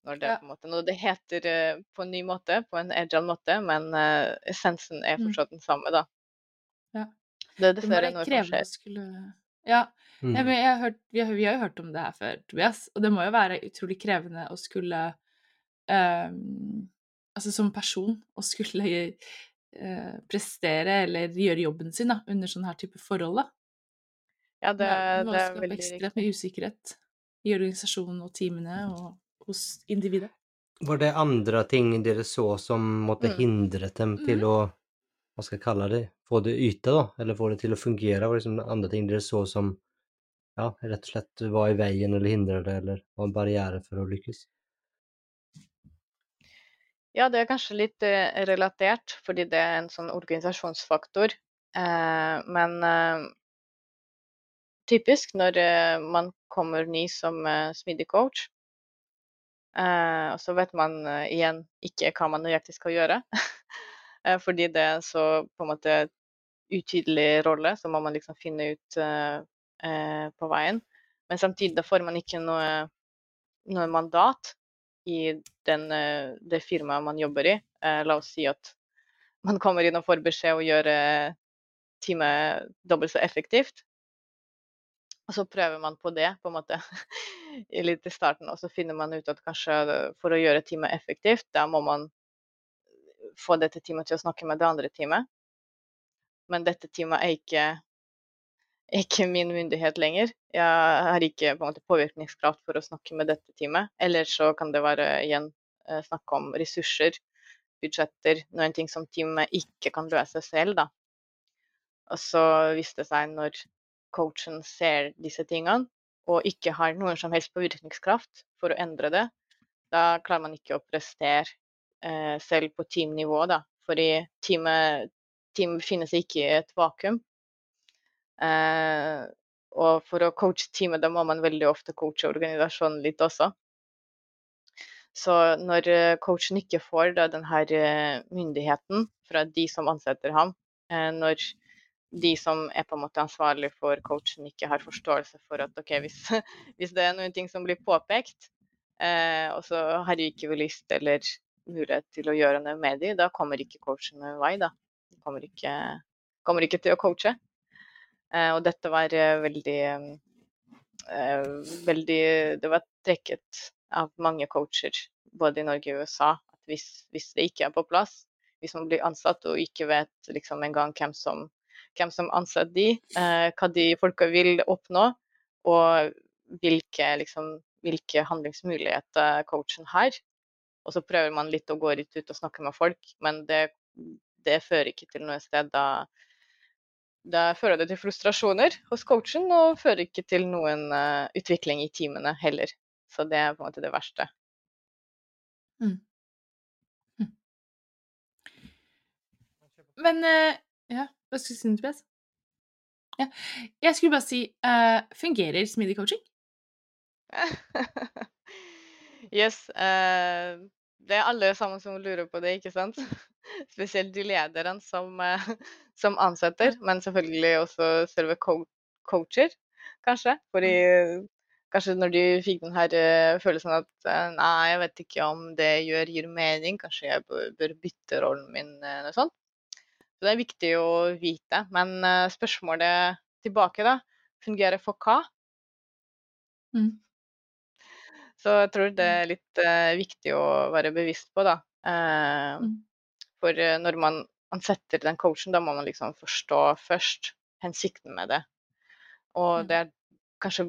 Når det, Ja. på en måte, når det heter eh, på en ny måte, på en agile måte, men uh, essensen er Mm. fortsatt den samme, da. Ja. Det er dessverre noe som skjer. skulle Ja, Mm. Men jeg har hørt, vi, har, vi har jo hørt om det her før, Tobias, og det må jo være utrolig krevende å skulle um, Altså som person å skulle uh, prestere eller gjøre jobben sin da, under sånn her type forhold. da. Ja, det, Det, er veldig riktig. ekstremt mye usikkerhet i organisasjonen og teamene og hos individet. Var det andre ting dere så som måtte Mm. hindret dem til å, hva skal jeg kalle det, få det yte, da? Eller få det til å fungere? Var det liksom andre ting dere så som, ja, rett og slett var i veien eller hindret det, eller var en barriere for å lykkes? Ja, det er kanskje litt eh, relatert, fordi det er en sånn organisasjonsfaktor. Eh, men eh, typisk når eh, man kommer ny som eh, smidig coach, og så vet man eh, igjen ikke hva man nøyaktig skal gjøre. (laughs) eh, fordi det er så på en måte utydelig rolle, så må man liksom finne ut eh, eh, på veien. Men samtidig da får man ikke noe, noe mandat i den, eh, det firmaet man jobber i. Eh, la oss si at man kommer inn og får beskjed å gjøre teamet dobbelt så effektivt. Og så prøver man på det på en måte (laughs) litt i starten, og så finner man ut at kanskje for å gjøre teamet effektivt, da må man få dette teamet til å snakke med det andre teamet. Men dette teamet er ikke, (laughs) ikke min myndighet lenger. Jeg har ikke på måte påvirkningskraft for å snakke med dette teamet. Eller så kan det være igjen eh, snakk om ressurser, budsjetter, noen ting som teamet ikke kan løse selv. da. Og så viste det seg når coachen ser disse tingene, og ikke har noen som helst påvirkningskraft for å endre det, da klarer man ikke å prestere eh, selv på teamnivå, da. Fordi teamet, team befinner seg ikke i et vakuum. Eh, og for å coache teamet, da må man veldig ofte coache organisasjonen litt også. Så når eh, coachen ikke får da, den her eh, myndigheten fra de som ansetter ham, eh, når de som er på en måte ansvarlig for coachen, ikke har forståelse for at ok, hvis, (laughs) hvis det er noen ting som blir påpekt, eh, og så har de ikke lyst eller mulighet til å gjøre noe med dem, da kommer ikke coachen noen vei. da. De kommer ikke, kommer ikke til å coache. Eh, og dette var eh, veldig, eh, veldig Det var trekket av mange coacher, både i Norge og USA, at hvis, hvis det ikke er på plass, hvis man blir ansatt og ikke vet liksom engang hvem som, hvem som ansetter de, eh, hva de folka vil oppnå, og hvilke, liksom, hvilke handlingsmuligheter coachen har, og så prøver man litt å gå litt ut og snakke med folk, men det, det fører ikke til noe sted. Da, da fører det til frustrasjoner hos coachen, og fører ikke til noen uh, utvikling i teamene heller. Så det er på en måte det verste. Mm. Mm. Men eh, Ja, hva skulle du si, Tobias? Ja. Jeg skulle bare si eh, Fungerer smidig coaching? (laughs) Yes. eh, det er alle sammen som lurer på det, ikke sant? (laughs) Spesielt de lederne som, eh, (laughs) som ansetter, men selvfølgelig også selve co coacher, kanskje. Fordi kanskje når de fikk den her eh, følelsen at eh, nei, jeg vet ikke om det jeg gjør gir mening, kanskje jeg bør, bør bytte rollen min, eller noe sånt. Så det er viktig å vite. Men eh, spørsmålet tilbake, da. Fungerer for hva? Mm. Så jeg tror det er litt uh, viktig å være bevisst på, da. Uh, Mm. For uh, når man ansetter den coachen, da må man liksom forstå først hensikten med det. Og Mm. det er kanskje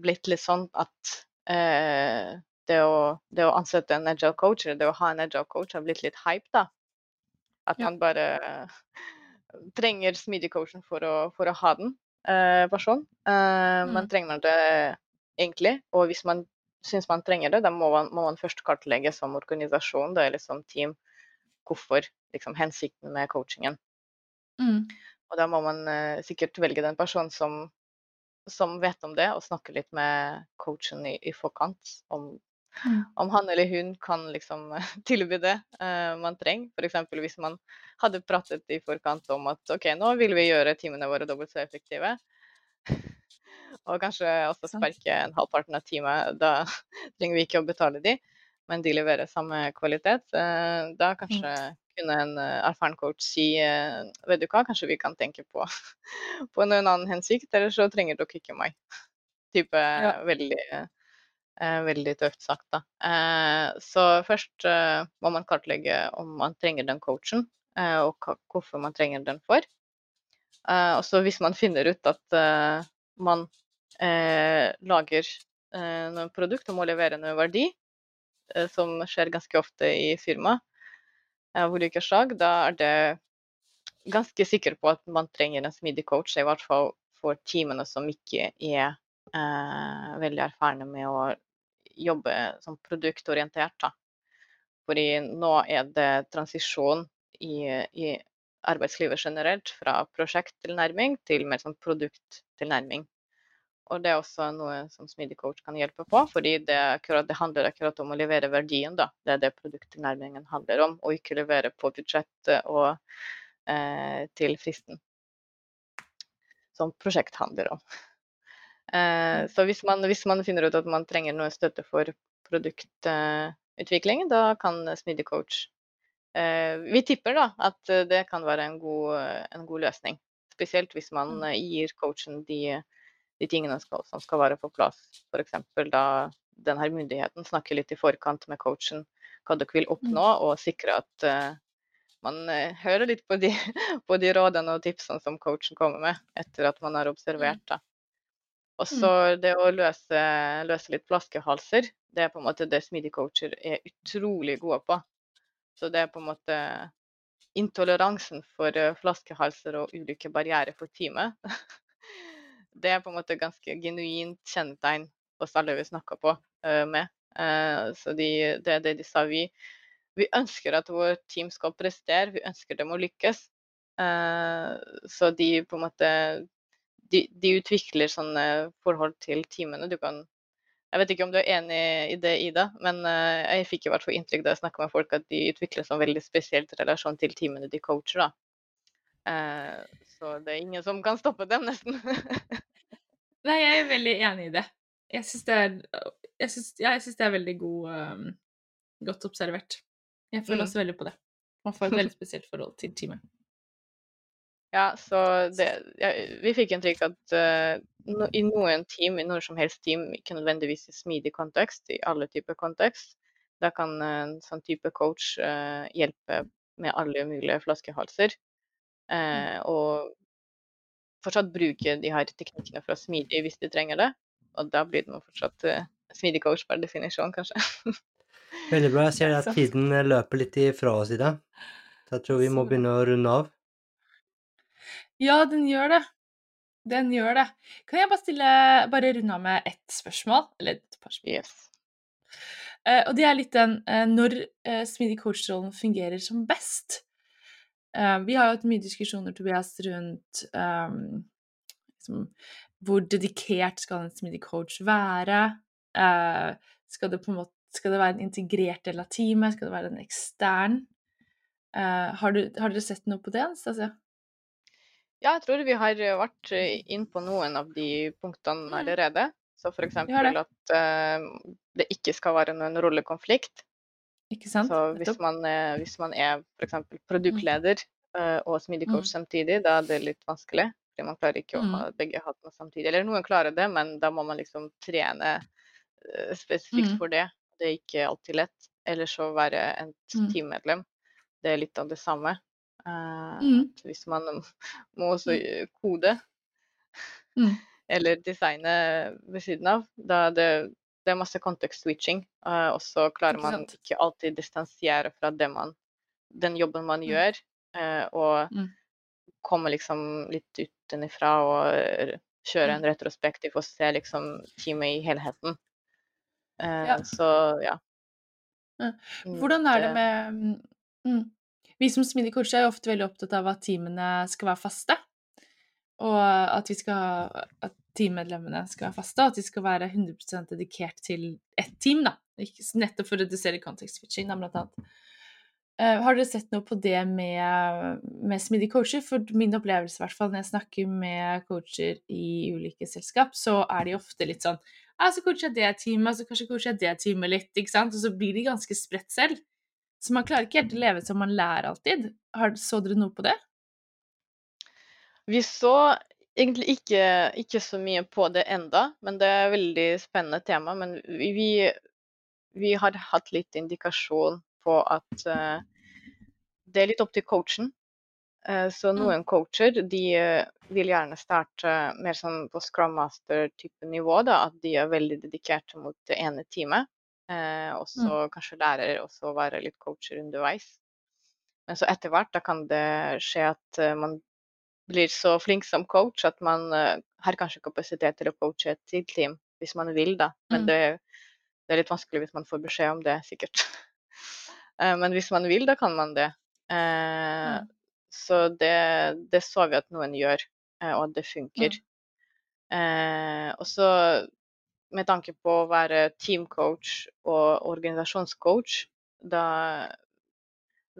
blitt litt sånn at det, å, det å ansette en agile coach, eller det å ha en agile coach, har blitt litt hype, da. At man bare trenger smidig-coachen for for å ha den eh, personen. Eh, Mm. Man trenger det egentlig, og hvis man syns man trenger det, da må man, må man først kartlegge som organisasjon da, eller som team hvorfor liksom, hensikten med coachingen. Mm. Og da må man eh, sikkert velge den personen som, som vet om det, og snakke litt med coachen i, i forkant om. Om han eller hun kan liksom (laughs) tilby det eh, man trenger. F.eks. hvis man hadde pratet i forkant om at OK, nå vil vi gjøre timene våre dobbelt så effektive. (laughs) Og kanskje også sparke en halvparten av teamet. Da (laughs) trenger vi ikke å betale de, men de leverer samme kvalitet. Uh, Da kanskje kunne en eh, erfaren coach si vet du hva, kanskje vi kan tenke på, på noen annen hensikt, eller så trenger dere ikke meg. Type Ja. veldig, veldig tøft sagt, da. Eh, Så først eh, må man kartlegge om man trenger den coachen, eh, og hvorfor man trenger den for. Eh, Og så hvis man finner ut at eh, man eh, lager eh, noen produkt og må levere noe verdi, eh, som skjer ganske ofte i firma eh, av ulike slag, da er det ganske sikker på at man trenger en smidig coach, i hvert fall for teamene som ikke er eh, veldig erfarne med å jobbe som produktorientert. Da. Fordi nå er det transisjon i, i arbeidslivet generelt fra prosjekttilnærming til mer sånn produkttilnærming. Og det er også noe som smidig coach kan hjelpe på, fordi det, akkurat, det handler akkurat om å levere verdien. Da. Det er det produkttilnærmingen handler om, og ikke levere på budsjettet og eh, til fristen. Som prosjekt handler om. Eh, så hvis man, hvis man finner ut at man trenger noe støtte for produktutvikling, da kan smidig coach eh, Vi tipper da at det kan være en god, en god løsning. Spesielt hvis man Mm. gir coachen de, de tingene skal, som skal være på plass. F.eks. da denne myndigheten snakker litt i forkant med coachen hva dere vil oppnå, og sikre at eh, man hører litt på de, (laughs) på de rådene og tipsene som coachen kommer med etter at man har observert. Da. Og så det å løse, løse litt flaskehalser, det er på en måte det smidige coacher er utrolig gode på. Så det er på en måte intoleransen for eh, flaskehalser og ulike barrierer for teamet. (laughs) Det er på en måte ganske genuint kjennetegn hos alle vi snakker på eh, med. Eh, så de, det er det de sa. Vi, vi ønsker at vårt team skal prestere, vi ønsker dem å lykkes. Så de på en måte de, de utvikler sånne forhold til teamene. Du kan Jeg vet ikke om du er enig i det, Ida, men eh, jeg fikk i hvert fall inntrykk da jeg snakka med folk at de utvikler sånn veldig spesielt relasjon til teamene de coacher. da. Eh, så det er ingen som kan stoppe dem, nesten. (laughs) Nei, jeg er veldig enig i det. Jeg syns det ja, det er veldig god, um, godt observert. Jeg føler Mm. også veldig på det. Man får et veldig (laughs) spesielt forhold til teamet. Ja, så det, ja, vi fikk inntrykk at uh, no, i noen team, i noen som helst team, ikke nødvendigvis i smidig kontekst, i alle typer kontekst, da kan en sånn type coach uh, hjelpe med alle mulige flaskehalser. eh, og fortsatt bruke de her teknikkene fra smidig hvis de trenger det. Og da blir det nå fortsatt smidig coach per definisjon, kanskje. Veldig bra. Jeg ser (laughs) at tiden løper litt ifra oss i dag. Så jeg tror vi må begynne å runde av. Ja, den gjør det. Den gjør det. Kan jeg bare stille Bare runde av med ett spørsmål? Eller et par spørsmål. Yes. Uh, og det er litt den uh, når uh, smidig coach-rollen fungerer som best. Uh, vi har jo hatt mye diskusjoner, Tobias, rundt um, liksom, hvor dedikert skal en smidig coach være? Eh, skal, det på en måte, skal det være en integrert del av teamet? Skal det være en ekstern? Eh, har, du, har dere sett noe på det, Anastasia? Ja, jeg tror vi har vært inn på noen av de punktene Mm. allerede. Så for eksempel at uh, det ikke skal være noen rollekonflikt. Ikke sant? Så hvis man, uh, hvis man er f.eks. produktleder uh, og smidigcoach Mm. samtidig, da er det litt vanskelig. Fordi man klarer ikke å Mm. ha begge hattene samtidig. Eller noen klarer det, men da må man liksom trene uh, spesifikt Mm. for det. Det er ikke alltid lett. Eller så være et Mm. teammedlem. Det er litt av det samme. Eh, Mm. hvis man må også eh, kode Mm. (laughs) eller designe ved siden av, da det, det er masse context switching. eh, og så klarer man ikke alltid distansiere fra det man, den jobben man Mm. gjør, eh, og Mm. komme liksom litt utenfra og kjøre en Mm. retrospektiv og se liksom teamet i helheten. Ja. Så ja. Mm, Hvordan er det med mm. Vi som smidige coacher er jo ofte veldig opptatt av at teamene skal være faste. Og at, skal, at teammedlemmene skal være faste, og at de skal være 100% dedikert til ett team. da. Nettopp for å redusere da, blant annet. Eh, har dere sett noe på det med, med smidige coacher? For min opplevelse, i hvert fall når jeg snakker med coacher i ulike selskap, så er de ofte litt sånn ja, så coacher jeg det teamet, så kanskje coacher jeg det teamet litt, ikke sant? Og så blir de ganske spredt selv. Så man klarer ikke helt å leve som man lærer alltid. Har, så dere noe på det? Vi så egentlig ikke, ikke så mye på det enda, men det er et veldig spennende tema. Men vi, vi, vi har hatt litt indikasjon på at uh, det er litt opp til coachen. Eh, så Mm. noen coacher de eh, vil gjerne starte mer sånn på Scrum Master-type nivå, da, at de er veldig dedikerte mot det ene teamet. Eh, og så kanskje lærer også være litt coacher underveis. Men så etter hvert da kan det skje at eh, man blir så flink som coach at man eh, har kanskje kapasitet til å coache et til team, hvis man vil, da. Men Mm. det, det er litt vanskelig hvis man får beskjed om det, sikkert. (laughs) Eh, Men hvis man vil, da kan man det. Eh, Mm. Så det, det så vi at noen gjør, eh, og at det funker. Mm. Eh, og så med tanke på å være teamcoach og organisasjonscoach, da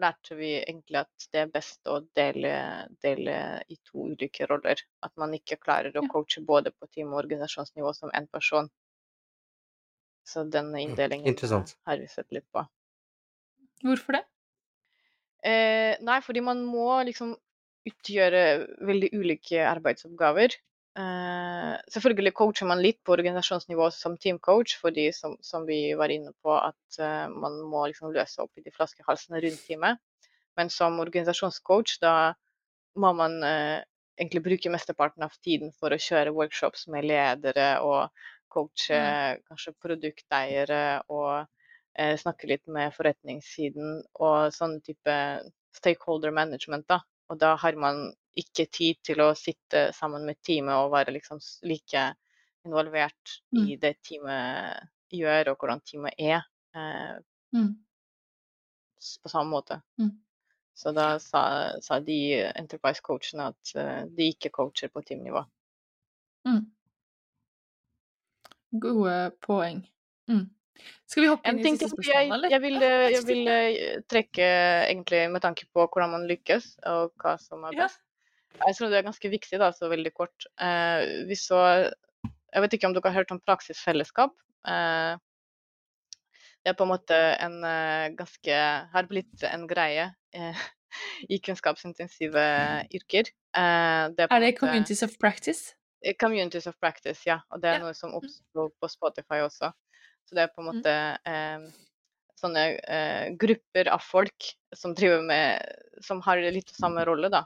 lærte vi egentlig at det er best å dele, dele i to ulike roller. At man ikke klarer å coache både på team- og organisasjonsnivå som én person. Så den inndelingen eh, har vi sett litt på. Hvorfor det? Eh, nei, fordi man må liksom utgjøre veldig ulike arbeidsoppgaver. Eh, selvfølgelig coacher man litt på organisasjonsnivå som teamcoach, fordi som, som vi var inne på, at uh, man må liksom løse opp i de flaskehalsene rundt teamet. Men som organisasjonscoach, da må man uh, egentlig bruke mesteparten av tiden for å kjøre workshops med ledere og coache kanskje produkteiere og snakke litt med forretningssiden og sånn type stakeholder management. da. Og da har man ikke tid til å sitte sammen med teamet og være liksom like involvert i det teamet gjør, og hvordan teamet er, eh, Mm. på samme måte. Mm. Så da sa, sa de enterprise-coachene at uh, de ikke coacher på teamnivå. Mm. Gode poeng. Mm. Skal vi hoppe En inn i siste til jeg, spørsmål, eller? jeg, vil, eh, (laughs) jeg vil eh, trekke egentlig med tanke på hvordan man lykkes, og hva som er best. Jeg tror det er ganske viktig, da, så veldig kort. Eh, vi så Jeg vet ikke om dere har hørt om praksisfellesskap. Eh, det er på en måte en eh, ganske Har blitt en greie eh, i kunnskapsintensive yrker. Eh, det på Er det Communities of Practice? Eh, Communities of practice, ja. Og det er Ja. noe som oppsto på Spotify også. Så det er på en Mm. måte eh, sånne eh, grupper av folk som driver med Som har litt samme rolle, da.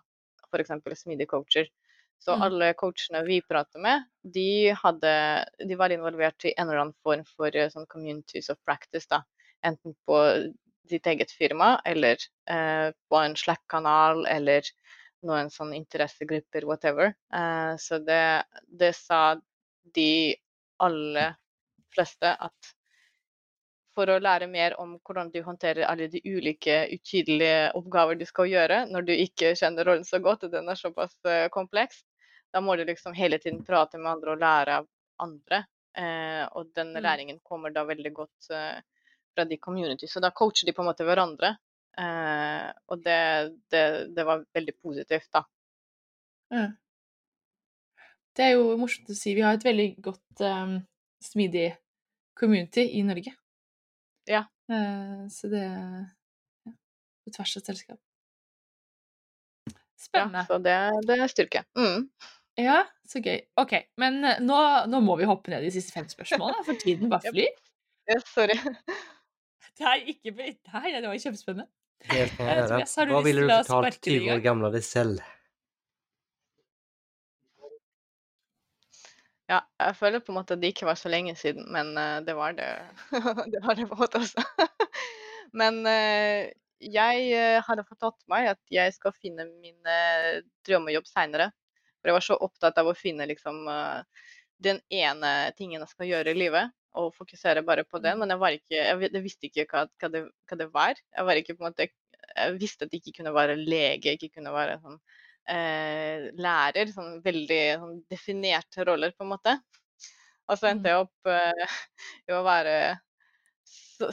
F.eks. smidige coacher. Så Mm. alle coachene vi prater med, de, hadde, de var involvert i en eller annen form for eh, sånn communities of practice, da. Enten på ditt eget firma, eller eh, på en Slack-kanal, eller noen sånn interessegrupper, whatever. Eh, så det, det sa de aller fleste at for å lære mer om hvordan du håndterer alle de ulike utydelige oppgaver du skal gjøre, når du ikke kjenner rollen så godt, og den er såpass uh, kompleks, da må du liksom hele tiden prate med andre og lære av andre. Eh, og den Mm. læringen kommer da veldig godt eh, fra de community. Så da coacher de på en måte hverandre. Eh, og det, det, det var veldig positivt, da. Ja. Det er jo morsomt å si. Vi har et veldig godt um, smidig community i Norge. Ja. Eh, så det ja, På tvers av selskap. Ja, så det, det er styrke. Mm. Ja, så gøy. OK, men eh, nå, nå må vi hoppe ned i de siste fem spørsmålene, for tiden bare (laughs) Yep. flyr. Ja, sorry. Det er ikke Nei, det var kjempespennende. Helt på, Eh. Tobias, har du Hva ville du fortalt sparke det i 20 år gamle deg selv? Ja, jeg føler på en måte at det ikke var så lenge siden, men eh, det var det. (laughs) det var det på en måte også. (laughs) men eh, jeg eh, hadde fått tatt meg at jeg skal finne min eh, drømmejobb seinere. For jeg var så opptatt av å finne liksom eh, den ene tingen jeg skal gjøre i livet, og fokusere bare på den. Men jeg, var ikke, jeg, vi- jeg visste ikke hva, hva, det, hva det var. Jeg var ikke på en måte Jeg visste at det ikke kunne være lege, ikke kunne være sånn eh, lærer. Sånn veldig sånn definerte roller, på en måte. Og så endte jeg opp eh, (laughs) i å være so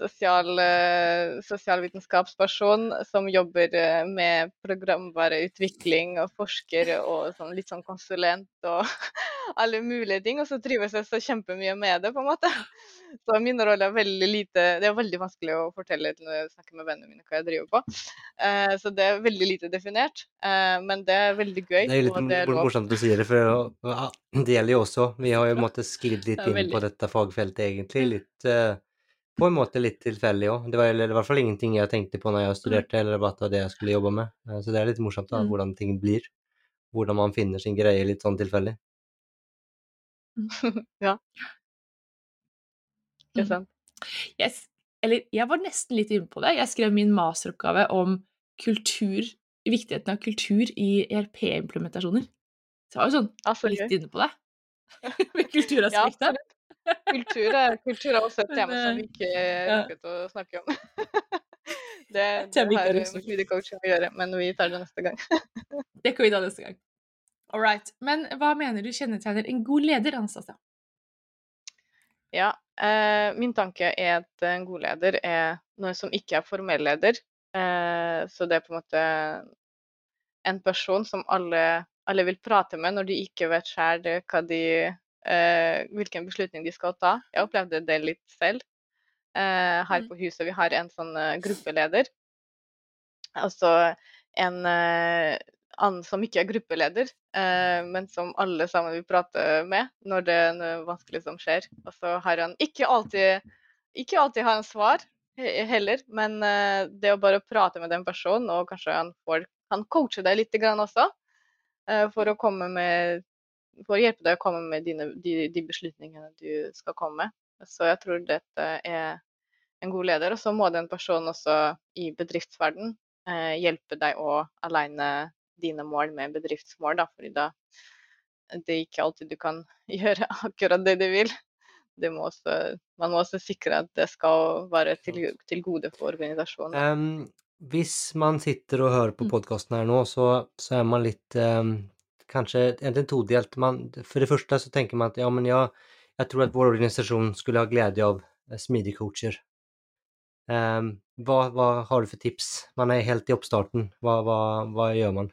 sosial, eh, sosialvitenskapsperson som jobber eh, med programvareutvikling og forsker og sånn, litt sånn konsulent og (laughs) alle mulige ting. Og så trives jeg så kjempemye med det, på en måte. Så min rolle er veldig lite Det er veldig vanskelig å fortelle når jeg snakker med vennene mine hva jeg driver på. Eh, så det er veldig lite definert. Men det er veldig gøy. Det er litt det er mor- morsomt du sier det, for det gjelder jo også. Vi har jo måttet sklidd litt inn på dette fagfeltet, egentlig. Litt, eh, på en måte litt tilfeldig òg. Det var eller, i hvert fall ingenting jeg tenkte på når jeg studerte, eller at det var det jeg skulle jobbe med. Eh, Så det er litt morsomt da, Mm. hvordan ting blir. Hvordan man finner sin greie litt sånn tilfeldig. (laughs) ja. Ikke Mm. sant? Jeg, eller, jeg var nesten litt inne på det. Jeg skrev min masteroppgave om kultur, viktigheten av kultur i ERP-implementasjoner. Så jeg var jo sånn litt inne på det. (laughs) (laughs) Med kulturaspektet. Kultur er, kultur er også et tema som eh, vi ikke rukket å snakke om. (laughs) Det, Et det har har å gjøre, men vi tar det neste gang. (laughs) Det kan vi ta neste gang. All right. Men hva mener du kjennetegner en god leder, Anastasia? Ja, eh, min tanke er at en god leder er noe som ikke er formell leder. Eh, så det er på en måte en person som alle, alle vil prate med når de ikke vet sjøl hva de, hvilken beslutning de skal ta. Jeg opplevde det litt selv. Eh, her Mm. på huset vi har en sånn eh, gruppeleder. Altså en eh, annen som ikke er gruppeleder, eh, men som alle sammen vil prate med når det er noe vanskelig som skjer. Og så har han ikke alltid ikke alltid har han svar heller, men eh, det å bare prate med den personen, og kanskje han får han coacher deg litt grann også, eh, for å komme med for å hjelpe deg å komme med dine, de, de beslutningene du skal komme med. Så jeg tror dette er en god leder. Og så må den personen også i bedriftsverden eh, hjelpe deg å aligne dine mål med bedriftsmål, da, fordi da det er ikke alltid du kan (laughs) gjøre akkurat det du vil. Det må også, man må også sikre at det skal være til, til gode for organisasjonen. Um, hvis man sitter og hører på Mm. podkasten her nå, så, så er man litt em, Kanskje egentlig todelt. Man, for det første så tenker man at ja, men ja, jeg tror at vår organisasjon skulle ha glede av eh, smidige coacher. Em, hva, hva har du for tips? Man er helt i oppstarten. Hva, hva, hva gjør man?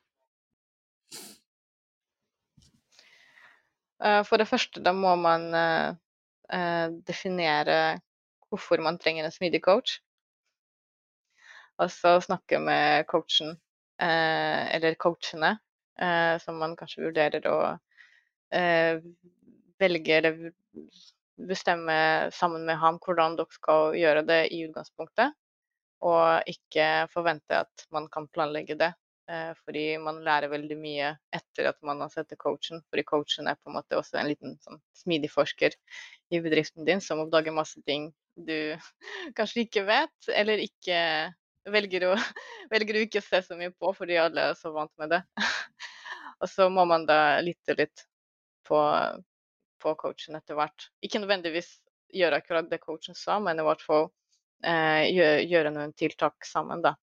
Eh, For det første, da må man eh, definere hvorfor man trenger en smidig coach. Og så snakke med coachen, eller coachene, eh, som man kanskje vurderer å eh, velge eller bestemme sammen med ham hvordan dere skal gjøre det i utgangspunktet. Og ikke forvente at man kan planlegge det. Eh, fordi man lærer veldig mye etter at man har sett coachen. Fordi coachen er på en måte også en liten sånn, smidig forsker i bedriften din som oppdager masse ting du (laughs) kanskje ikke vet, eller ikke velger å, (laughs) velger å se så mye på fordi alle er så vant med det. (laughs) og så må man da lytte litt på, på coachen etter hvert. Ikke nødvendigvis gjøre akkurat det coachen sa, men i hvert fall eh, gjøre noen tiltak sammen, da.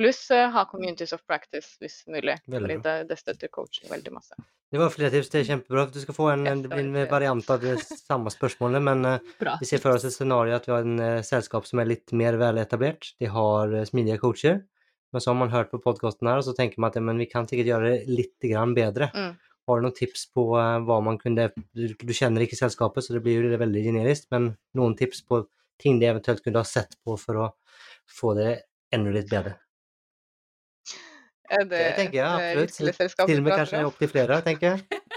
Pluss eh, ha communities of practice hvis mulig. Fordi det, det støtter coachen veldig masse. Det var flere tips, det er kjempebra. Du skal få en, en, en variant av det samme spørsmålet, men eh, Bra. vi ser for oss et scenario at vi har en uh, selskap som er litt mer veletablert. De har uh, smidige coacher. Men så har man hørt på podkasten her, og så tenker man at ja, men vi kan sikkert gjøre det litt grann bedre. Mm. Har du noen tips på uh, hva man kunne Du, du kjenner ikke selskapet, så det blir jo veldig generisk, men noen tips på ting de eventuelt kunne ha sett på for å få det enda litt bedre? Det, Det tenker jeg absolutt. Til og med kanskje opptil flere, tenker jeg. (laughs)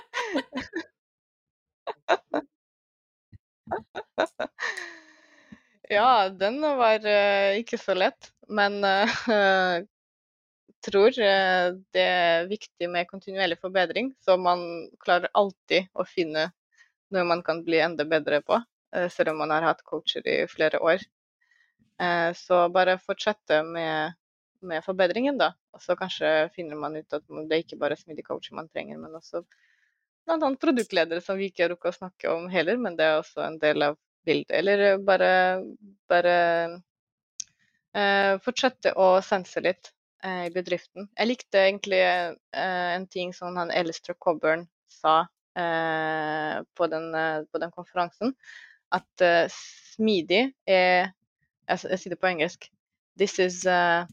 Ja, den var uh, ikke så lett, men uh, (laughs) tror eh, det er viktig med kontinuerlig forbedring, så man klarer alltid å finne noe man kan bli enda bedre på, selv om man har hatt coacher i flere år. Så bare fortsette med, med forbedringen, da. Og så kanskje finner man ut at det er ikke bare smidig coaching man trenger, men også bl.a. produktledere som vi ikke rukker å snakke om heller, men det er også en del av bildet. Eller eh, bare, bare eh, fortsette å sense litt eh, i bedriften. Jeg likte egentlig eh, en ting som han Elister Coburn sa eh, på, den, eh, på den konferansen, at smidig er jeg, jeg sier det på engelsk. This is uh,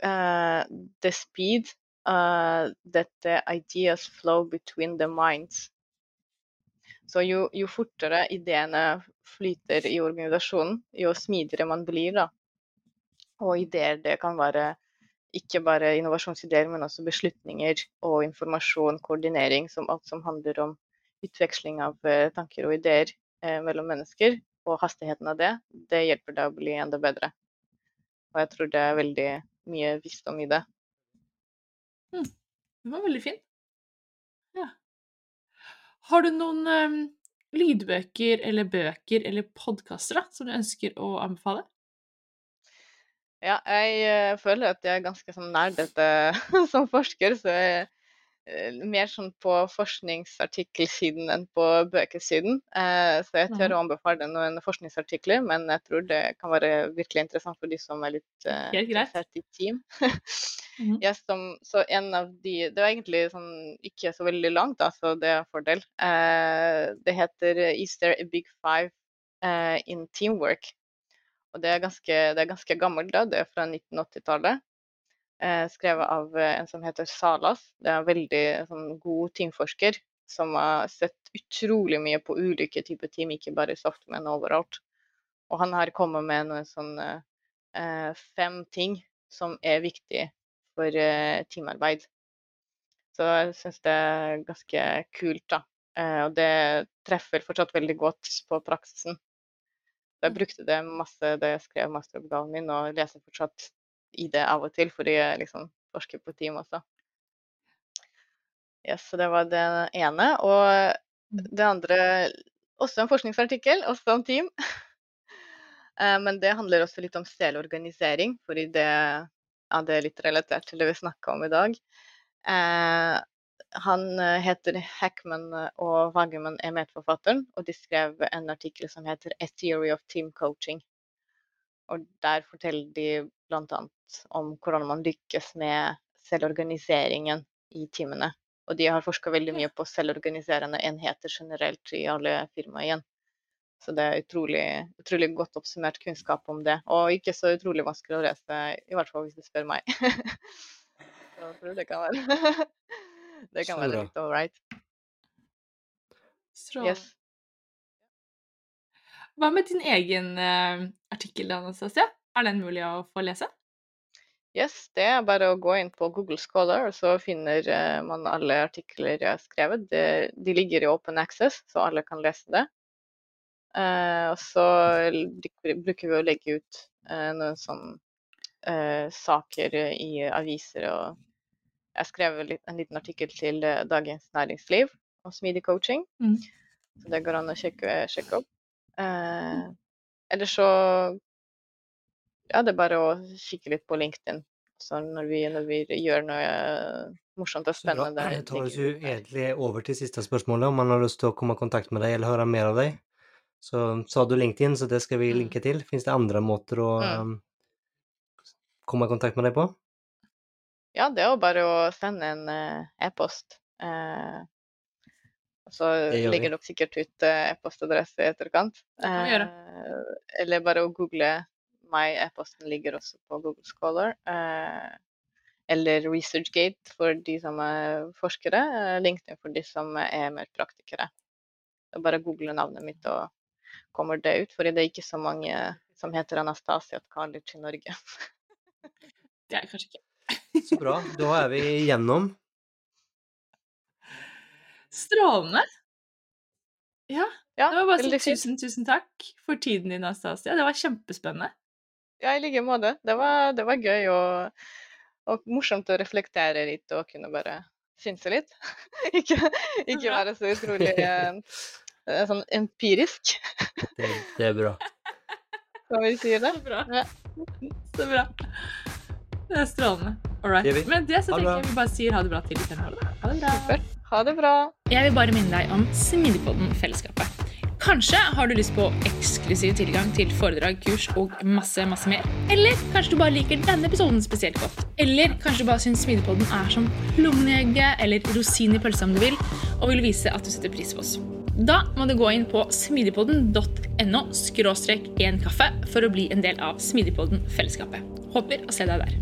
the speed uh, that the ideas flow between the minds. Så jo, jo fortere ideene flyter i organisasjonen, jo smidigere man blir, da. Og ideer, det kan være ikke bare innovasjonsideer, men også beslutninger og informasjon, koordinering, som alt som handler om utveksling av eh, tanker og ideer eh, mellom mennesker. Og hastigheten av det, det hjelper deg å bli enda bedre. Og jeg tror det er veldig mye visdom i det. Den var veldig fin. Ja. Har du noen um, lydbøker eller bøker eller podkaster som du ønsker å anbefale? Ja, jeg eh, føler at jeg er ganske sånn dette (laughs) som forsker, så jeg mer sånn på forskningsartikkelsiden enn på bøkesiden. Eh, så jeg tør å anbefale noen forskningsartikler, men jeg tror det kan være virkelig interessant for de som er litt eh, interessert i team. (laughs) Ja, som, så en av de Det var egentlig sånn ikke så veldig langt, da, så det er en fordel. Eh, det heter 'Is there a big five eh, in teamwork'? Og det er ganske, det er ganske gammelt, da. Det er fra 1980-tallet. Eh, skrevet av eh, en som heter Salas. Det er en veldig sånn, god teamforsker som har sett utrolig mye på ulike typer team, ikke bare i soft, men overalt. Og han har kommet med noen sånne eh, fem ting som er viktige for eh, teamarbeid. Så jeg syns det er ganske kult, da. Eh, og det treffer fortsatt veldig godt på praksisen. Jeg brukte det masse da jeg skrev masteroppgaven min, og leser fortsatt i det av og til, fordi jeg liksom forsker på team også. Yes, så det var det ene. Og det andre også en forskningsartikkel, også om team. (laughs) Eh, Men det handler også litt om selorganisering, fordi det, ja, det er litt relatert til det vi snakka om i dag. Eh, han eh, heter Hackman eh, og Wagerman er medforfatteren, og de skrev en artikkel som heter 'A Theory of Team Coaching'. Og der forteller de bl.a. om hvordan man lykkes med selvorganiseringen i teamene. Og de har forska veldig mye på selvorganiserende enheter generelt i alle firmaer igjen. Så det er utrolig, utrolig godt oppsummert kunnskap om det. Og ikke så utrolig vanskelig å lese, i hvert fall hvis du spør meg. (laughs) så jeg tror det kan være (laughs) Det kan være litt all right. Yes. Hva med din egen eh, artikkel, Anastasia? Er den mulig å få lese? Yes, det er bare å gå inn på Google Scholar, og så finner eh, man alle artikler jeg har skrevet. De, de ligger i open access, så alle kan lese det. Eh, og så bruker vi å legge ut eh, noen sånne eh, saker i aviser og Jeg skrev en liten artikkel til eh, Dagens Næringsliv om smidig coaching, Mm. så det går an å sjekke, sjekke opp. Eh, Eller så ja, det er bare å kikke litt på LinkedIn. Så når vi, når vi gjør noe morsomt og Så da spennende Det tar oss jo egentlig over til siste spørsmålet, om man har lyst til å komme i kontakt med deg eller høre mer av deg. Så sa du LinkedIn, så det skal vi Mm. linke til. Fins det andre måter å Mm. um, komme i kontakt med deg på? Ja, det er jo bare å sende en eh, e-post. Uh, så legger dere sikkert ut eh, e-postadresse i etterkant. Eh, eller bare å google meg. E-posten ligger også på Google Scholar. Eh, eller ResearchGate for de som er forskere. Eh, LinkedIn for de som er mer praktikere. Det er bare å google navnet mitt, og kommer det ut. For det er ikke så mange som heter Anastasia Tkalic i Norge. (laughs) Det er kanskje ikke. Så bra. Da er vi igjennom. Strålende. Ja, Ja, det var bare å si tusen, tusen takk for tiden din, Anastasia. Det var kjempespennende. Ja, i like måte. Det var, det var gøy og, og morsomt å reflektere litt og kunne bare synse litt. (laughs) ikke, ikke være så utrolig (laughs) eh, eh, sånn empirisk, Det, det er bra. som vi sier det. Så bra. Ja. Så bra. Det er strålende. All right. Med det så tenker jeg vi bare sier ha det bra til fremover. Ha det bra. Ha det bra. Jeg vil bare minne deg om Smidigpodden-fellesskapet. Kanskje har du lyst på eksklusiv tilgang til foredrag, kurs og masse, masse mer. Eller kanskje du bare liker denne episoden spesielt godt. Eller kanskje du bare syns Smidigpodden er som plommen eller rosin i pølsa om du vil, og vil vise at du setter pris på oss. Da må du gå inn på smidigpodden.no skråstrek en kaffe for å bli en del av Smidigpodden-fellesskapet. Håper å se deg der.